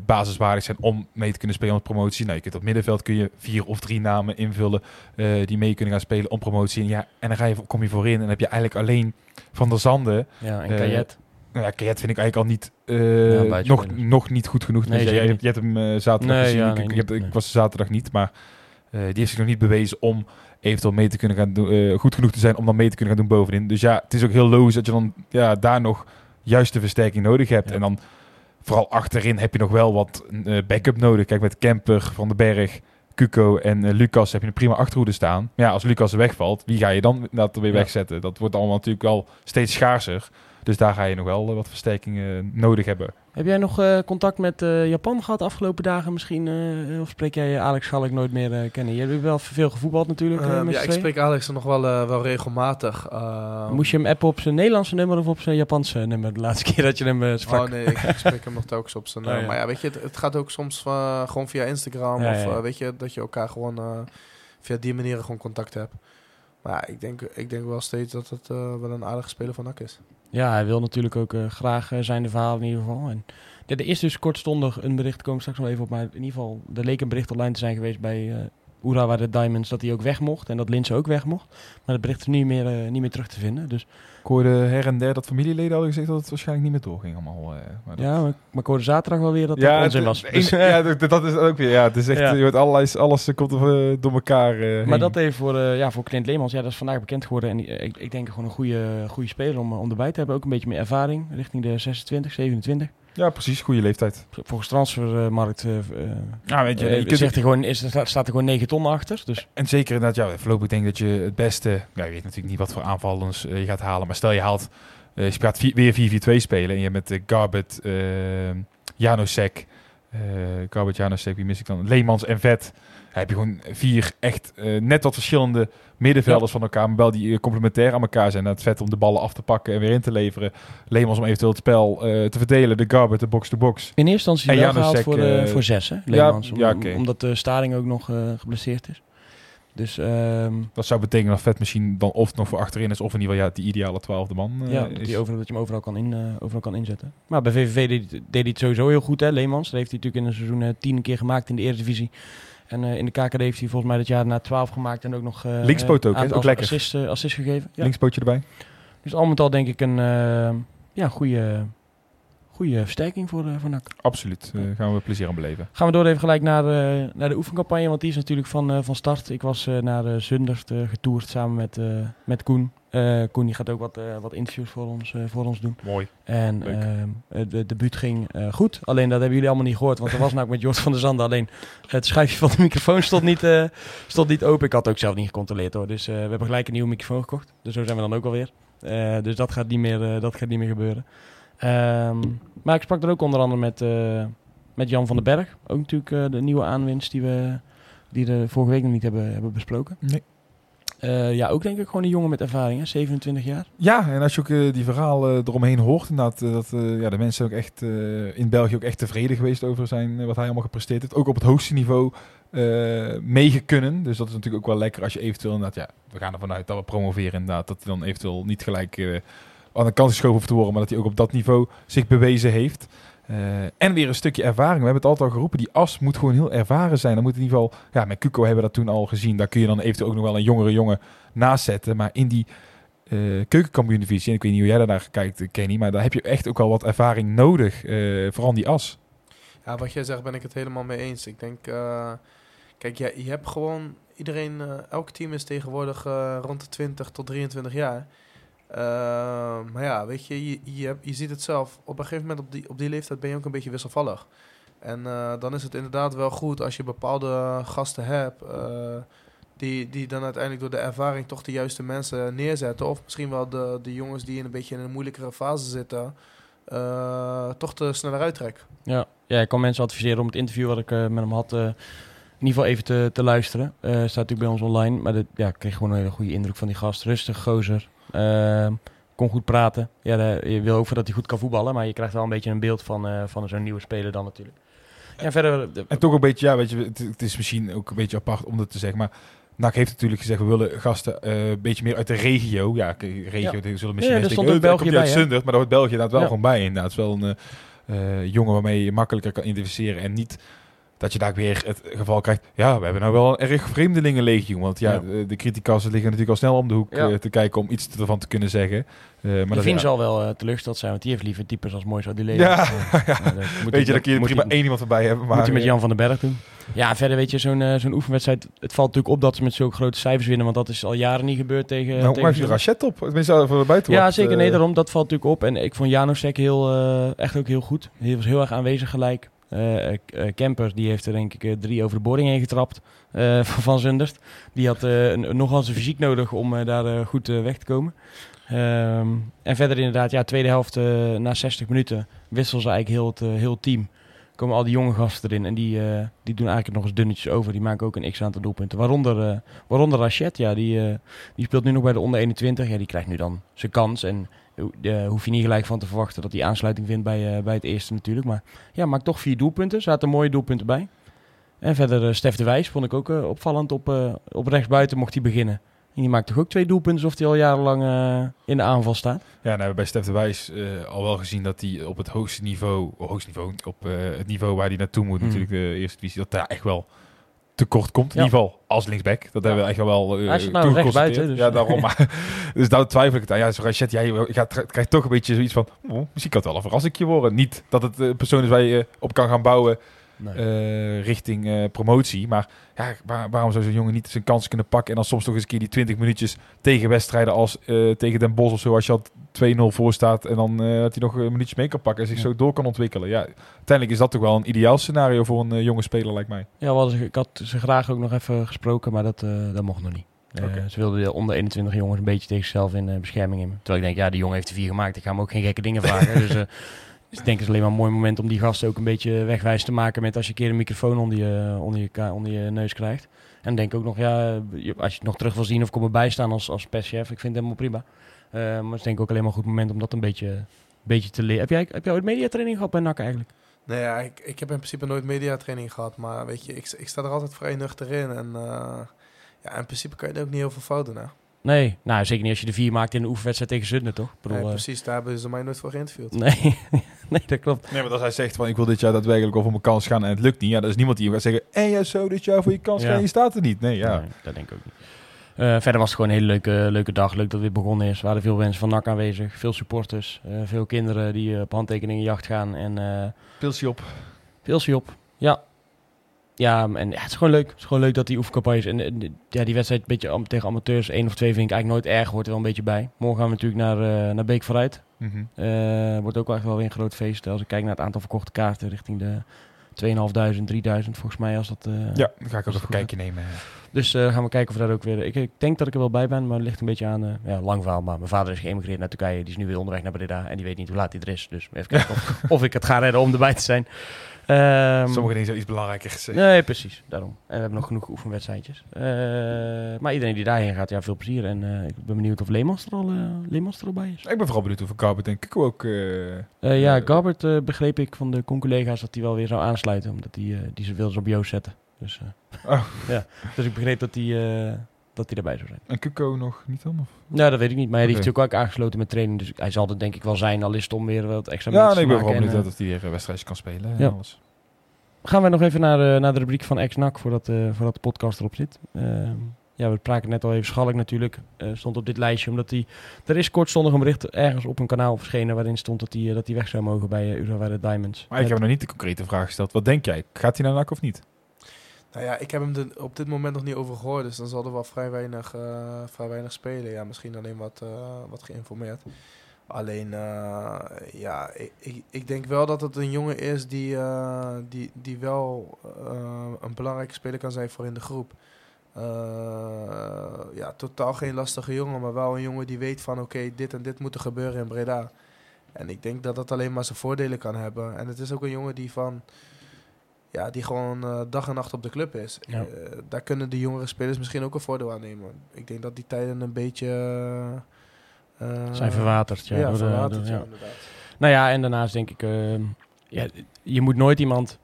basiswaardig zijn om mee te kunnen spelen om promotie. Nou, je kunt op middenveld kun je vier of drie namen invullen eh, die mee kunnen gaan spelen om promotie. En, ja, en dan ga je, kom je voorin en dan heb je eigenlijk alleen Van der Zanden. ja, en eh, Kajet. Nou ja, Kajet vind ik eigenlijk al niet, eh, nog, nog niet goed genoeg. Nee, Dus jij, je hebt hem eh, zaterdag Nee, gezien. ja, ik, nee, ik, niet, heb, ik nee. was er zaterdag niet, maar eh, die heeft zich nog niet bewezen om eventueel mee te kunnen gaan doen, goed genoeg te zijn om dan mee te kunnen gaan doen bovenin. Dus ja, het is ook heel logisch dat je dan ja, daar nog juiste versterking nodig hebt. Ja. En dan vooral achterin heb je nog wel wat backup nodig. Kijk, met Kemper, Van den Berg, Cuco en Lucas heb je een prima achterhoede staan. Maar ja, als Lucas wegvalt, wie ga je dan dat weer wegzetten? Dat wordt allemaal natuurlijk wel steeds schaarser. Dus daar ga je nog wel eh, wat versterkingen nodig hebben. Heb jij nog eh, contact met eh, Japan gehad de afgelopen dagen misschien? eh, of spreek jij Alex Schalk nooit meer eh, kennen? Je hebt wel veel gevoetbald natuurlijk. eh, Ehm, met ja, ik spreek Alex nog wel, eh, wel regelmatig. Ehm, Moest je hem appen op zijn Nederlandse nummer of op zijn Japanse nummer? De laatste keer dat je hem sprak. Oh nee, ik, ik spreek hem nog telkens op zijn. Oh, eh, ja. Maar ja, weet je, het, het gaat ook soms gewoon via Instagram. Ja, of eh, weet je, dat je elkaar gewoon eh, via die manier gewoon contact hebt. Maar ja, ik denk, ik denk wel steeds dat het eh, wel een aardige speler van NAC is. Ja, hij wil natuurlijk ook eh, graag eh, zijn de verhaal in ieder geval. En er er is dus kortstondig een bericht, we straks nog even op. Maar in ieder geval, er leek een bericht online te zijn geweest bij Urawa de Diamonds dat hij ook weg mocht. En dat Linse ook weg mocht. Maar het bericht is niet meer, eh, niet meer terug te vinden. Dus Ik hoorde her en der dat familieleden hadden gezegd dat het waarschijnlijk niet meer doorging allemaal. eh, maar dat- ja, maar, maar ik hoorde zaterdag wel weer dat ja, dat onzin was. Dus, ja, dat, dat is ook weer. Ja, het is echt, Ja. je wordt allerlei, alles komt eh, door elkaar. Maar heen. dat even voor, ja, voor Clint Leemans. Ja, dat is vandaag bekend geworden. En ik, ik denk gewoon een goede, goede speler om, om erbij te hebben. Ook een beetje meer ervaring richting de 26, 27. Ja, precies. Goede leeftijd. Volgens transfermarkt eh, Ja, weet je, eh, je kunt- zegt hij gewoon, is, er staat er gewoon 9 ton achter. Dus En zeker inderdaad, ja, voorlopig denk ik dat je het beste... Ja, je weet natuurlijk niet wat voor aanvallers je gaat halen. Maar stel je haalt... je gaat weer 4-4-2 spelen. En je hebt met uh, Garbet, Janosek... Garbet, Janosek, wie mis ik dan? Leemans en Vet. Heb je gewoon vier echt eh, net wat verschillende middenvelders van elkaar. Maar wel die eh, complementair aan elkaar zijn. Het Vet om de ballen af te pakken en weer in te leveren. Leemans om eventueel het spel eh, te verdelen. De Garbet, de box-to-box. in eerste instantie wel gehaald voor, eh, voor 6, hè, Leemans. om- ja. Omdat de Staring ook nog geblesseerd is. Dus ehm, Dat zou betekenen dat Vet misschien dan of nog voor achterin is... of in ieder geval ja, die ideale twaalfde man ja, is. hij overal, dat je hem overal kan, in, overal kan inzetten. Maar bij VVV deed, hij- deed hij het sowieso heel goed, hè, Leemans. Dat heeft hij natuurlijk in een seizoen tien keer gemaakt in de Eredivisie. En eh, in de KKD heeft hij volgens mij dat jaar na 12 gemaakt en ook nog eh Linkspoot ook, hè? Ook lekker. Assist, eh, assist gegeven. Ja. Linkspootje erbij. Dus al met al denk ik een ja, goede, goede versterking voor, eh voor NAC. Absoluut. Eh, gaan we plezier aan beleven. Gaan we door even gelijk naar, naar de oefencampagne, want die is natuurlijk van, van start. Ik was naar uh, Zundert getoerd samen met, met Koen. Eh, Koen die gaat ook wat, eh, wat interviews voor ons, eh, voor ons doen. Mooi. En ehm, het de debuut ging eh, goed. Alleen dat hebben jullie allemaal niet gehoord. Want er was namelijk met Jort van der Zanden. Alleen het schuifje van de microfoon stond niet, eh, stond niet open. Ik had het ook zelf niet gecontroleerd hoor. Dus eh, we hebben gelijk een nieuwe microfoon gekocht. Dus zo zijn we dan ook alweer. Eh dus dat gaat niet meer, eh, dat gaat niet meer gebeuren. Ehm, maar ik sprak er ook onder andere met, eh, met Jan van den Berg. Ook natuurlijk eh, de nieuwe aanwinst die we die de vorige week nog niet hebben, hebben besproken. Nee. Eh, ja, ook denk ik gewoon een jongen met ervaring, hè? 27 jaar. Ja, en als je ook eh, die verhalen eromheen hoort, inderdaad, eh, dat eh, ja, de mensen ook echt eh, in België ook echt tevreden geweest over zijn, eh, wat hij allemaal gepresteerd heeft. Ook op het hoogste niveau eh meegekunnen. Dus dat is natuurlijk ook wel lekker als je eventueel inderdaad, ja, we gaan ervan uit dat we promoveren inderdaad, dat hij dan eventueel niet gelijk eh, aan de kant geschoven hoeft te worden, maar dat hij ook op dat niveau zich bewezen heeft. Eh, en weer een stukje ervaring. We hebben het altijd al geroepen, die as moet gewoon heel ervaren zijn. Dan moet in ieder geval, ja, met Cuco hebben we dat toen al gezien. Daar kun je dan eventueel ook nog wel een jongere jongen naast zetten. Maar in die eh keukenkampioen-divisie, en ik weet niet hoe jij daarnaar kijkt, Kenny, maar daar heb je echt ook wel wat ervaring nodig. eh, vooral die as. Ja, wat jij zegt ben ik het helemaal mee eens. Ik denk, eh, kijk, je, je hebt gewoon iedereen, eh, elk team is tegenwoordig eh, rond de 20 tot 23 jaar. Eh, maar ja, weet je, je, je, je ziet het zelf. Op een gegeven moment op die, op die leeftijd ben je ook een beetje wisselvallig. En eh, dan is het inderdaad wel goed als je bepaalde gasten hebt... eh, die, die dan uiteindelijk door de ervaring toch de juiste mensen neerzetten. Of misschien wel de, de jongens die in een beetje in een moeilijkere fase zitten... eh, toch te sneller uittrekken. Ja. ja, ik kan mensen adviseren om het interview wat ik met hem had... in ieder geval even te, te luisteren. Staat natuurlijk bij ons online. Maar ja, ik kreeg gewoon een hele goede indruk van die gast. Rustig, gozer. Ehm, kon goed praten. Ja, je wil ook voor dat hij goed kan voetballen. Maar je krijgt wel een beetje een beeld van, eh, van zo'n nieuwe speler dan natuurlijk. Ja, verder... de- En toch een beetje, ja, weet je, het, het is misschien ook een beetje apart om dat te zeggen, maar NAC heeft natuurlijk gezegd, we willen gasten eh, een beetje meer uit de regio. Ja, regio, Ja. zullen misschien Ja, denken, ook oh, België uit bij? Zundert, maar daar hoort België inderdaad wel Ja. gewoon bij. Inderdaad, het is wel een eh, eh, jongen waarmee je makkelijker kan identificeren en niet dat je daar weer het geval krijgt, ja, we hebben nou wel een erg vreemdelingenlegioen, want ja, Ja. de, de criticassen liggen natuurlijk al snel om de hoek Ja. eh, te kijken om iets ervan te kunnen zeggen. Eh, maar dat, ja. zal wel eh, teleurgesteld zijn, want die heeft liever types als mooi zo die leven. Ja, dat moet Weet je, dan kun je moet prima hij- één iemand erbij hebben, maar moet hij met Jan van den Berg doen. Ja, verder weet je, zo'n zo'n oefenwedstrijd, het valt natuurlijk op dat ze met zulke grote cijfers winnen, want dat is al jaren niet gebeurd tegen... nou, tegen maar je. Rachet op, tenminste voor de buitenwacht. Ja, zeker. Nee, daarom. Dat valt natuurlijk op. En ik vond Janosek heel, echt ook heel goed. Hij was heel erg aanwezig gelijk. Eh, eh, Kemper, die heeft er denk ik eh, drie over de boarding heen getrapt eh, van Zundert. Die had eh, nogal zijn fysiek nodig om eh, daar eh, goed eh, weg te komen. Ehm, en verder inderdaad, ja, tweede helft eh, na 60 minuten wisselen ze eigenlijk heel het, eh, heel team. Komen al die jonge gasten erin en die, eh, die doen eigenlijk nog eens dunnetjes over. Die maken ook een x-aantal doelpunten. Waaronder, eh waaronder Rachet, ja, die, eh, die speelt nu nog bij de onder 21. Ja, die krijgt nu dan zijn kans. En hoef je niet gelijk van te verwachten dat hij aansluiting vindt bij, bij het eerste natuurlijk. Maar ja, maakt toch vier doelpunten. Zaten mooie doelpunten bij. En verder Stef de Wijs vond ik ook opvallend. Op, op rechtsbuiten mocht hij beginnen. En die maakt toch ook twee doelpunten alsof hij al jarenlang eh, in de aanval staat. Ja, nou, we hebben bij Stef de Wijs eh, al wel gezien dat hij op het hoogste niveau, hoogste niveau, op eh, het niveau waar hij naartoe moet, Hmm. natuurlijk de eerste divisie, dat daar echt wel tekort komt. In ieder geval als linksback. Dat hebben we echt wel uh, Hij nou rechtsbuiten, dus- Ja, daarom. dus daar twijfel ik het aan. Ja, zo Rachet, jij gaat, krijgt toch een beetje zoiets van, oh, misschien kan het wel een verrassingje worden. Niet dat het een persoon is waar je op kan gaan bouwen eh, richting eh, promotie. Maar ja, waar- waarom zou zo'n jongen niet zijn kans kunnen pakken en dan soms nog eens een keer die 20 minuutjes tegen wedstrijden als eh, tegen Den Bosch of zo, als je al 2-0 voor staat en dan dat hij nog een minuutje mee kan pakken en zich Ja. zo door kan ontwikkelen. Ja, uiteindelijk is dat toch wel een ideaal scenario voor een jonge speler, lijkt mij. Ja, we hadden ze- ik had ze graag ook nog even gesproken, maar dat, dat mocht nog niet. Ze wilden de onder 21 jongens een beetje tegen zichzelf in bescherming nemen. Terwijl ik denk, ja, die jongen heeft er vier gemaakt. Ik ga hem ook geen gekke dingen vragen. dus dus ik denk het is alleen maar een mooi moment om die gasten ook een beetje wegwijs te maken met als je een keer een microfoon onder je, onder je, onder je neus krijgt. En denk ook nog, ja, als je het nog terug wil zien of kom erbij staan als, als perschef, ik vind het helemaal prima. Eh, maar het is denk ik ook alleen maar een goed moment om dat een beetje, beetje te leren. Heb jij, heb jij ooit mediatraining gehad bij NAC eigenlijk? Nee, ja, ik, ik heb in principe nooit mediatraining gehad. Maar weet je, ik, ik sta er altijd vrij nuchter in. En eh, ja, in principe kan je er ook niet heel veel fout doen. Hè? Nee, nou zeker niet als je de vier maakt in de oefenwedstrijd tegen Zundert, toch? Ik bedoel, Nee, eh, precies, daar hebben ze mij nooit voor geïnterviewd. Nee, nee, dat klopt. Nee, maar als hij zegt van ik wil dit jaar daadwerkelijk over mijn kans gaan en het lukt niet, ja, dat is niemand die gaat zeggen, en ja, zo dit jaar voor je kans Ja. gaan, je staat er niet. Nee, ja. Nee, dat denk ik ook niet. Eh, verder was het gewoon een hele leuke, leuke dag. Leuk dat dit begonnen is. Er waren veel mensen van NAC aanwezig. Veel supporters. eh, veel kinderen die op handtekeningenjacht gaan. En eh Pilsje op. op. Ja. Ja, en ja, het is gewoon leuk. Het is gewoon leuk dat die oefencampagne is. En, en, ja, die wedstrijd een beetje tegen amateurs, één of twee vind ik eigenlijk nooit erg. Hoort er wel een beetje bij. Morgen gaan we natuurlijk naar, eh, naar Beek vooruit. Mhm. Eh, wordt ook wel echt wel weer een groot feest. Als ik kijk naar het aantal verkochte kaarten richting de 2500, 3000 volgens mij. Als dat, eh, Ja, dan ga ik ook even goed, kijken nemen. Dus eh, gaan we kijken of we daar ook weer... Ik, ik denk dat ik er wel bij ben, maar het ligt een beetje aan... eh, ja, lang verhaal, maar mijn vader is geëmigreerd naar Turkije. Die is nu weer onderweg naar Breda en die weet niet hoe laat hij er is. Dus even kijken of, of ik het ga redden om erbij te zijn. Ehm, Sommige dingen zijn iets belangrijker gezegd. Nee, precies. Daarom. En we hebben nog genoeg oefenwedstrijdjes. Eh, maar iedereen die daarheen gaat, ja, veel plezier. En ik ben benieuwd of Leemans er al, Leemans er al bij is. Ik ben vooral benieuwd of Carbet en Kiko ook... ja, Garbert begreep ik van de con-collega's dat hij wel weer zou aansluiten. Omdat hij eh, die ze wilde op Joost zetten. Dus, eh, Oh. ja. dus ik begreep dat hij, eh, dat hij erbij zou zijn. en Kiko nog niet dan? Of? Nou, dat weet ik niet. Maar hij Oké. heeft natuurlijk ook aangesloten met training. Dus hij zal er denk ik wel zijn. Al is het om weer wat extra Ja, nee, ik ben maken. benieuwd En, dat hij weer eh, wedstrijdjes kan spelen. en alles. eh, gaan we nog even naar, eh, naar de rubriek van ex-NAC voordat, eh, voordat de podcast erop zit. Ehm, ja, we spraken net al even Schalk natuurlijk. eh, stond op dit lijstje omdat hij... Er is kortstondig een bericht ergens op een kanaal verschenen... waarin stond dat hij, eh, dat hij weg zou mogen bij uh, Urawa Diamonds. Maar ik heb nog niet de concrete vraag gesteld. Wat denk jij? Gaat hij naar NAC of niet? Nou ja, ik heb hem op dit moment nog niet over gehoord. Dus dan zal er wel vrij weinig, eh, vrij weinig spelen. Ja, misschien alleen wat, eh, wat geïnformeerd. Alleen, eh, ja, ik, ik, denk wel dat het een jongen is die, die, die wel een belangrijke speler kan zijn voor in de groep. Ja, totaal geen lastige jongen, maar wel een jongen die weet van oké, dit en dit moet er gebeuren in Breda. En ik denk dat dat alleen maar zijn voordelen kan hebben. En het is ook een jongen die van, ja, die gewoon eh, dag en nacht op de club is. Ja. Eh, daar kunnen de jongere spelers misschien ook een voordeel aan nemen. Ik denk dat die tijden een beetje... eh, Zijn verwaterd. Ja, Ja, door verwaterd, door- ja, ja. inderdaad. Nou ja, en daarnaast denk ik, ehm, ja, je moet nooit iemand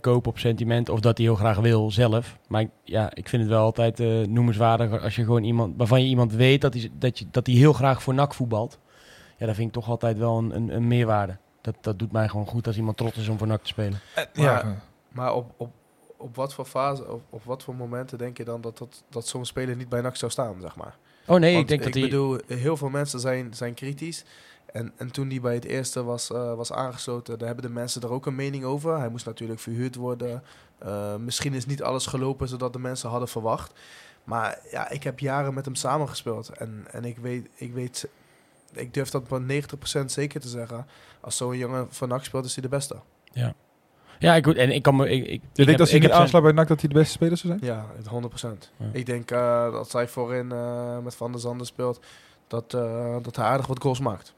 kopen op sentiment of dat hij heel graag wil zelf. Maar ik- ja, ik vind het wel altijd noemenswaardig als je gewoon iemand, waarvan je iemand weet dat hij, dat je, dat hij heel graag voor NAC voetbalt. Ja, dat vind ik toch altijd wel een, een, een meerwaarde. Dat, dat doet mij gewoon goed als iemand trots is om voor NAC te spelen. ja. Maar op, op, op wat voor fase, op, op wat voor momenten denk je dan dat, dat, dat zo'n speler niet bij NAC zou staan, zeg maar? Oh nee, Want ik denk dat hij... bedoel, heel veel mensen zijn, zijn kritisch. En, en toen hij bij het eerste was, eh, was aangesloten, daar hebben de mensen er ook een mening over. Hij moest natuurlijk verhuurd worden. Eh, misschien is niet alles gelopen zodat de mensen hadden verwacht. Maar ja, ik heb jaren met hem samengespeeld. En, en ik weet, ik weet, ik durf dat met 90% zeker te zeggen. Als zo'n jongen van NAC speelt, is hij de beste. Ja, ik, en ik kan me... Ik, ik, Je ik denkt heb- als hij ik niet aansluit bij NAC dat hij de beste speler zou zijn? Ja, het 100%. Ja. Ik denk eh, dat zij voorin eh, met Van der Zanden speelt, dat, eh, dat hij aardig wat goals maakt.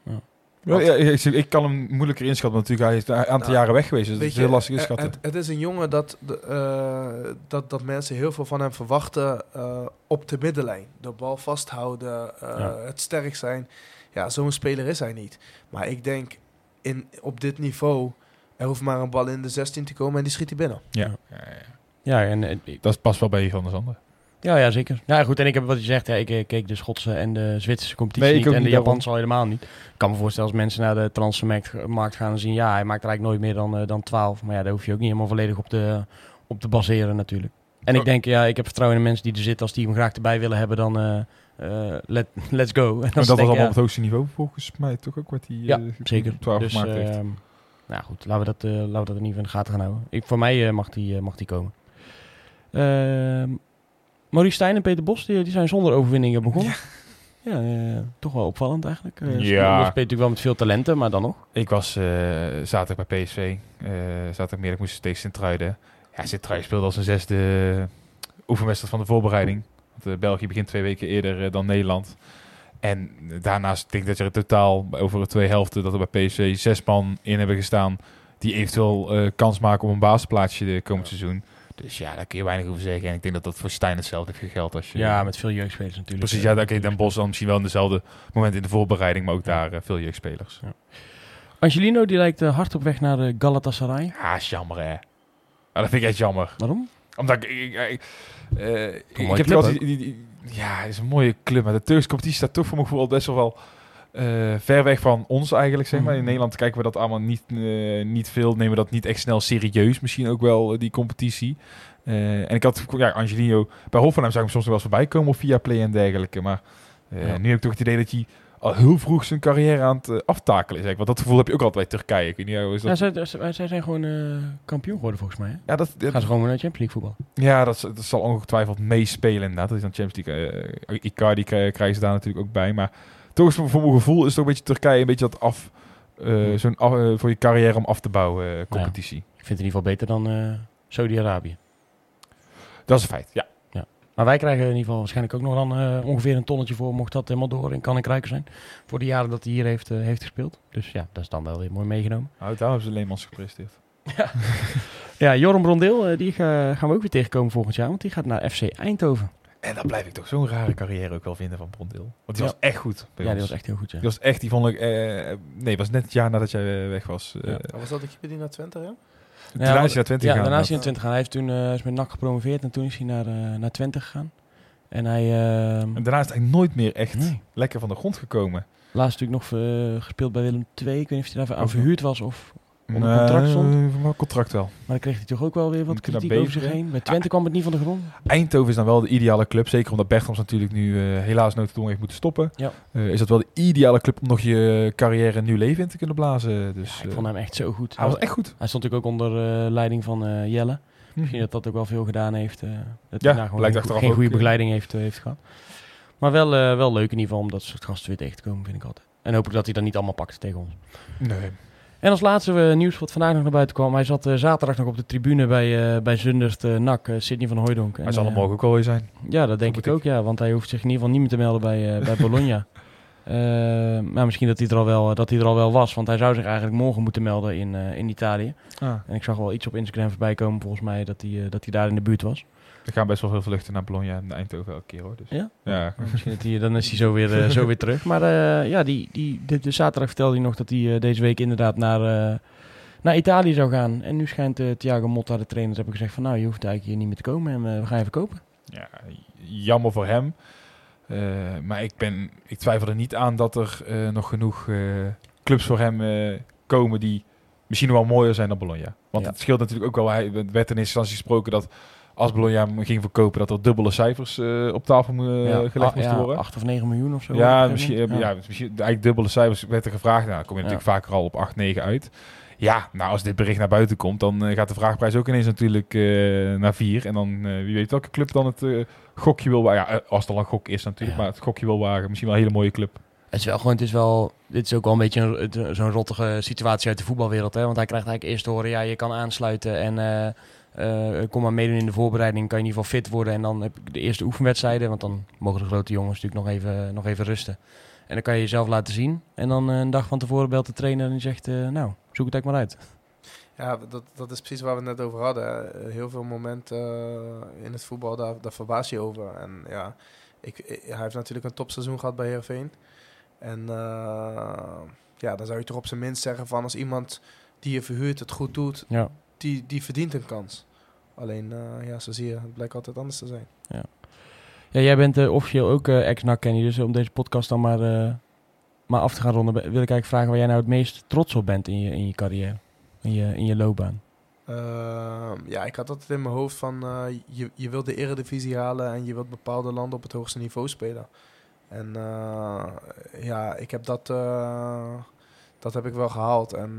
Ja, ja, ik, ik kan hem moeilijker inschatten, want natuurlijk hij is een aantal Nou, jaren weg geweest. Dus het Weet is heel lastig inschatten. Het, het is een jongen dat, de, eh, dat, dat mensen heel veel van hem verwachten eh, op de middenlijn. De bal vasthouden, eh, Ja. het sterk zijn. Ja, zo'n speler is hij niet. Maar ik denk, in, op dit niveau, er hoeft maar een bal in de 16 te komen en die schiet hij binnen. ja. Ja, ja. Ja, en eh, ik- Dat past wel bij Van der Zanden. Ja, ja, zeker. Ja, goed. En ik heb wat je zegt, ja, ik eh, keek de Schotse en de Zwitserse competitie Nee, niet. En de. Japanse al helemaal niet. Ik kan me voorstellen als mensen naar de transfermarkt markt gaan en zien, ja, hij maakt er eigenlijk nooit meer dan, eh, dan 12. Maar ja, daar hoef je ook niet helemaal volledig op te, op te baseren natuurlijk. En ik denk, ja, ik heb vertrouwen in de mensen die er zitten. Als die hem graag erbij willen hebben, dan eh, eh, let, let's go. En dat was allemaal ja, op het hoogste niveau volgens mij toch ook wat hij Ja, eh, zeker. 12 Dus, gemaakt heeft. ehm, nou goed, laten we dat, eh, laten we dat in ieder geval in de gaten gaan houden. Ik, voor mij eh, mag, die, eh, mag die komen. Ehm Maurice Stijn en Peter Bos, die, die zijn zonder overwinningen begonnen. Ja, eh, toch wel opvallend eigenlijk. Eh, ze Ja. spelen natuurlijk wel met veel talenten, maar dan nog. Ik was eh, zaterdag bij PSV. eh zaterdagmiddag moest ik tegen Sint-Truiden. Ja, Sint-Truiden speelde als een zesde oefenwedstrijd van de voorbereiding. Want eh, België begint twee weken eerder eh, dan Nederland. En daarnaast denk ik dat er in totaal over de twee helften... dat er bij PSV zes man in hebben gestaan... die eventueel eh, kans maken op een basisplaatsje de komend seizoen. Dus ja, daar kun je weinig over zeggen. En ik denk dat dat voor Stijn hetzelfde heeft gegeld. Als je, Ja, met veel jeugdspelers natuurlijk. Precies, Eh, ja, dan kun je Den Bos dan misschien wel in dezelfde moment in de voorbereiding... maar ook daar eh, veel jeugdspelers. Angelino, die lijkt eh, hard op weg naar de Galatasaray. Ja, is jammer hè. Ah, dat vind ik echt jammer. Waarom? Omdat ik... ik, ik, eh, ik mooie heb club altijd ook. die, die- die- Ja, het is een mooie club. Maar de Turkse competitie staat toch voor mijn gevoel best wel eh, ver weg van ons eigenlijk, zeg maar. In Mhm. Nederland kijken we dat allemaal niet, eh, niet veel. Nemen we dat niet echt snel serieus. Misschien ook wel, die competitie. En ik had, ja, Angelino... Bij Hoffenheim zou ik hem soms nog wel eens voorbij komen. Of via Play en dergelijke. Maar Ja. nu heb ik toch het idee dat hij al heel vroeg zijn carrière aan het eh, aftakelen is. Want dat gevoel heb je ook altijd bij Turkije. Ik weet niet, hoe is dat... Ja, zij, zij, zij zijn gewoon eh, kampioen geworden volgens mij. Hè? Ja, dat, dat- Gaan ze gewoon naar Champions League voetbal. Ja, dat, zal ongetwijfeld meespelen inderdaad. Dat is dan Champions League. eh Icardi krijgen ze daar natuurlijk ook bij. Maar toch is voor, voor mijn gevoel is het toch een beetje Turkije een beetje dat af... Zo'n eh, voor je carrière om af te bouwen eh, competitie. Ik vind het in ieder geval beter dan Saudi-Arabië. Dat is een feit, ja. Maar wij krijgen in ieder geval waarschijnlijk ook nog dan eh, ongeveer een tonnetje voor, mocht dat helemaal door in kan en krijgen zijn. Voor de jaren dat hij hier heeft, eh, heeft gespeeld. Dus ja, dat is dan wel weer mooi meegenomen. Nou, daar hebben ze Leemans gepresteerd. Ja, Joram Brondeel, eh, die ga- gaan we ook weer tegenkomen volgend jaar, want die gaat naar FC Eindhoven. En dan blijf ik toch zo'n rare carrière ook wel vinden van Brondeel. Want die Ja. was echt goed bij Ja, die was echt heel goed, ja. Die was echt, die vond ik... eh, nee, was net het jaar nadat jij weg was. Ja. Was dat de keer die naar Twente, ja? Daarna is hij naar 20 Ja, gegaan. daarna is hij naar 20 gegaan. Hij heeft toen eh, is met NAC gepromoveerd en toen is hij naar, eh, naar Twente gegaan. En hij... eh, En daarna is hij nooit meer echt nee. lekker van de grond gekomen. Laatst natuurlijk nog eh, gespeeld bij Willem II. Ik weet niet of hij daarvoor aan verhuurd was of... Onder Nee, contract stond? eh, maar contract wel. Maar dan kreeg hij toch ook wel weer wat kritiek over zich heen. Bij Twente kwam het niet van de grond. Eindhoven is dan wel de ideale club. Zeker omdat Bertrams natuurlijk nu eh, helaas noodgedwongen heeft moeten stoppen. Ja. Eh, is dat wel de ideale club om nog je carrière een nieuw leven in te kunnen blazen. Dus, Ja, ik eh, vond hem echt zo goed. hij was echt goed. Hij stond natuurlijk ook onder eh, leiding van eh, Jelle. Misschien dat dat ook wel veel gedaan heeft. eh, dat Ja, hij nou gewoon geen, goede eh. begeleiding heeft, eh, heeft gehad. Maar wel, eh, wel leuk in ieder geval om dat soort gasten weer tegen te komen, vind ik altijd. en hopelijk dat hij dat niet allemaal pakt tegen ons. Nee. En als laatste eh, nieuws wat vandaag nog naar buiten kwam. Hij zat eh, zaterdag nog op de tribune bij, eh bij Zundert NAC, Sidney van Hooijdonk. Hij zal morgen ook weer zijn. Ja, dat denk ik ook, ja. Want hij hoeft zich in ieder geval niet meer te melden bij, bij Bologna. Maar misschien dat hij, er al wel, dat hij er al wel was. Want hij zou zich eigenlijk morgen moeten melden in, in Italië. Ah. En ik zag wel iets op Instagram voorbij komen, volgens mij, dat hij, dat hij daar in de buurt was. Er gaan best wel veel vluchten naar Bologna en Eindhoven elke keer hoor. Dus. Ja? Ja. Misschien dat hij, dan is hij zo weer, eh, zo weer terug. Maar eh, ja, die, die, de, de zaterdag vertelde hij nog dat hij eh, deze week inderdaad naar, naar Italië zou gaan. En nu schijnt Thiago Motta, de trainer, hebben gezegd van... nou, je hoeft eigenlijk hier niet meer te komen en we gaan even kopen. ja, jammer voor hem. Maar ik, ben, ik twijfel er niet aan dat er nog genoeg clubs voor hem komen die misschien wel mooier zijn dan Bologna. Want Ja. het scheelt natuurlijk ook wel. Hij het werd in eerste instantie gesproken dat als Bologna ging verkopen, dat er dubbele cijfers eh, op tafel eh, gelegd moesten ja, worden. 8 of 9 miljoen of zo. Ja, misschien, ja. misschien eigenlijk dubbele cijfers werd er gevraagd. Nou, dan kom je natuurlijk vaker al op 8, 9 uit. Ja, nou als dit bericht naar buiten komt, dan eh, gaat de vraagprijs ook ineens natuurlijk naar 4. En dan wie weet welke club dan het gokje wil wagen. Ja, als het al een gok is natuurlijk, maar het gokje wil wagen. Misschien wel een hele mooie club. Het is wel gewoon, het is wel, dit is ook wel een beetje zo'n rottige situatie uit de voetbalwereld. Hè? Want hij krijgt eigenlijk eerst te horen, ja, je kan aansluiten en eh, eh, kom maar meedoen in de voorbereiding. Kan je in ieder geval fit worden en dan heb je de eerste oefenwedstrijden. Want dan mogen de grote jongens natuurlijk nog even, nog even rusten. En dan kan je jezelf laten zien. En dan eh, een dag van tevoren belt de trainer en die zegt, eh, nou, zoek het eigenlijk maar uit. Ja, dat, dat is precies waar we het net over hadden. Heel veel momenten in het voetbal, daar, daar verbaas je over. En ja, ik, ik- hij heeft natuurlijk een topseizoen gehad bij Heerenveen. En eh, ja, dan zou je toch op zijn minst zeggen van als iemand die je verhuurt het goed doet, Ja. Die, die verdient een kans. Alleen, eh, ja, zo zie je, het blijkt altijd anders te zijn. Ja, jij bent eh, officieel ook eh ex-NAC, Kenny. Dus om deze podcast dan maar, maar af te gaan ronden, wil ik eigenlijk vragen waar jij nou het meest trots op bent in je, in je carrière, in je, in je loopbaan. Ehm, ja, ik had altijd in mijn hoofd van je, je wilt de eredivisie halen en je wilt bepaalde landen op het hoogste niveau spelen. En ja, ik heb dat, dat heb ik wel gehaald en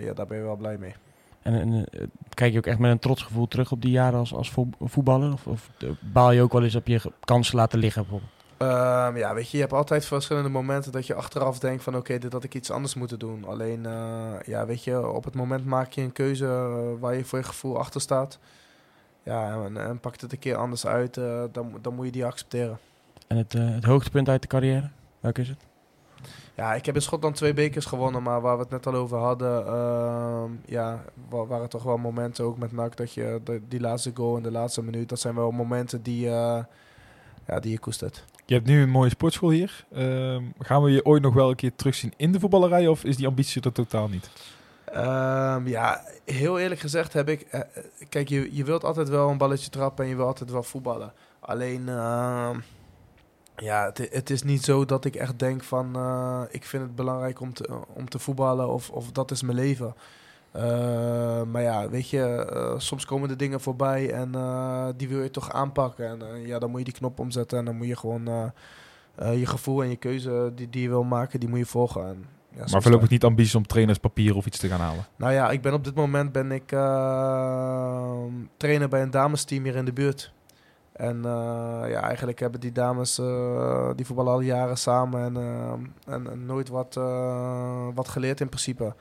ja, daar ben je wel blij mee. En, en eh, kijk je ook echt met een trots gevoel terug op die jaren als, als vo- voetballer? Of, of eh, baal je ook wel eens op je kansen laten liggen? bijvoorbeeld? Ehm, ja, weet je, je hebt altijd verschillende momenten dat je achteraf denkt van oké, dit had ik iets anders moeten doen. Alleen, eh, ja, weet je, op het moment maak je een keuze waar je voor je gevoel achter staat. Ja, en, en pakt het een keer anders uit, dan, dan moet je die accepteren. En het, het hoogtepunt uit de carrière? Welk is het? Ja, ik heb in Schotland twee bekers gewonnen, maar waar we het net al over hadden, ehm, ja, wa- waren toch wel momenten ook met NAC dat je de- die laatste goal in de laatste minuut, dat zijn wel momenten die, eh, ja, die je koestert. Je hebt nu een mooie sportschool hier. Ehm, gaan we je ooit nog wel een keer terugzien in de voetballerij of is die ambitie er totaal niet? Ehm, ja, heel eerlijk gezegd heb ik, eh, eh, kijk, je, je wilt altijd wel een balletje trappen en je wilt altijd wel voetballen. Alleen, ja, het, het is niet zo dat ik echt denk van, eh, ik vind het belangrijk om te, om te voetballen of, of dat is mijn leven. Eh, maar ja, weet je, eh, soms komen er dingen voorbij en die wil je toch aanpakken. En ja, dan moet je die knop omzetten en dan moet je gewoon je gevoel en je keuze die, die je wil maken, die moet je volgen. En, ja, maar voorlopig niet ambities om trainerspapier of iets te gaan halen. nou ja, ik ben op dit moment ben ik trainer bij een damesteam hier in de buurt. En eh, ja, eigenlijk hebben die dames, eh, die voetballen al jaren samen en, eh, en, en nooit wat, wat geleerd in principe.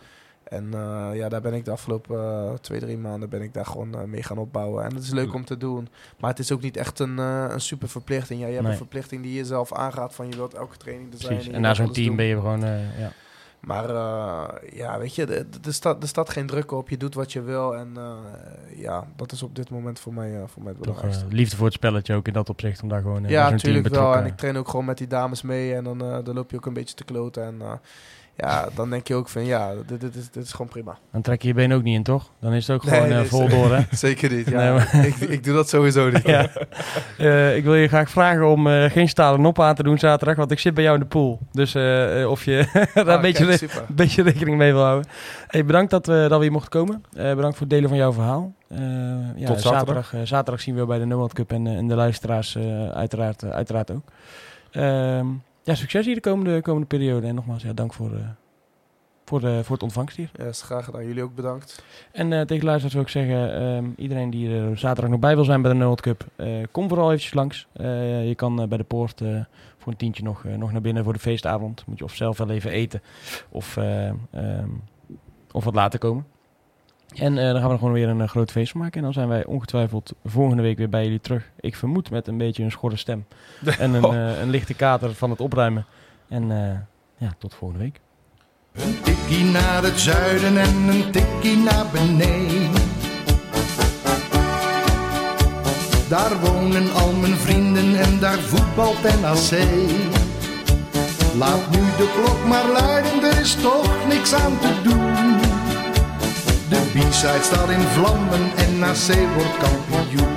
En ja, daar ben ik de afgelopen twee, drie maanden ben ik daar gewoon mee gaan opbouwen. En het is leuk om te doen. Maar het is ook niet echt een, een super verplichting. Ja, je hebt Nee. een verplichting die je zelf aangaat van je wilt elke training er zijn. Precies. En wilt na zo'n team doen. ben je gewoon... ja. Maar eh, ja, weet je, er, staat, er staat geen druk op. Je doet wat je wil. En eh, ja, dat is op dit moment voor mij, eh, voor mij het belangrijkste. liefde voor het spelletje ook in dat opzicht, om daar gewoon ja, natuurlijk wel. En ik train ook gewoon met die dames mee. En dan, dan loop je ook een beetje te kloten. En ja, dan denk je ook van ja, dit, dit, is, dit is gewoon prima. Dan trek je je been ook niet in, toch? Dan is het ook gewoon eh, nee, vol door, hè? Zeker niet. Ja. Nee, ik, ik doe dat sowieso niet. Ja. Eh, ik wil je graag vragen om eh, geen stalen noppen aan te doen zaterdag, want ik zit bij jou in de pool. Dus of je daar Ah, een beetje, kijk, re- super. een beetje rekening mee wil houden. Hey, bedankt dat, we, dat we hier mochten komen. Bedankt voor het delen van jouw verhaal. Ja, Tot zaterdag. zaterdag zien we bij de No World Cup en, en de luisteraars uiteraard, uiteraard ook. Ehm, ja, succes hier de komende, komende periode. En nogmaals, ja, dank voor, eh, voor, de, voor het ontvangst hier. Graag gedaan. Jullie ook bedankt. En eh, tegen de luisteraars wil ik zeggen, ehm, iedereen die er zaterdag nog bij wil zijn bij de World Cup, eh, kom vooral eventjes langs. Eh, je kan eh, bij de poort eh, voor een tientje nog, eh, nog naar binnen voor de feestavond. Moet je of zelf wel even eten of, eh, ehm, of wat later komen. En eh dan gaan we er gewoon weer een eh, groot feest van maken. En dan zijn wij ongetwijfeld volgende week weer bij jullie terug. Ik vermoed met een beetje een schorre stem. en een, eh, een lichte kater van het opruimen. En eh, ja, tot volgende week. Een tikkie naar het zuiden en een tikkie naar beneden. Daar wonen al mijn vrienden en daar voetbalt NAC. Laat nu de klok maar luiden, er is toch niks aan te doen. De B-side staat in vlammen en AC wordt kampioen.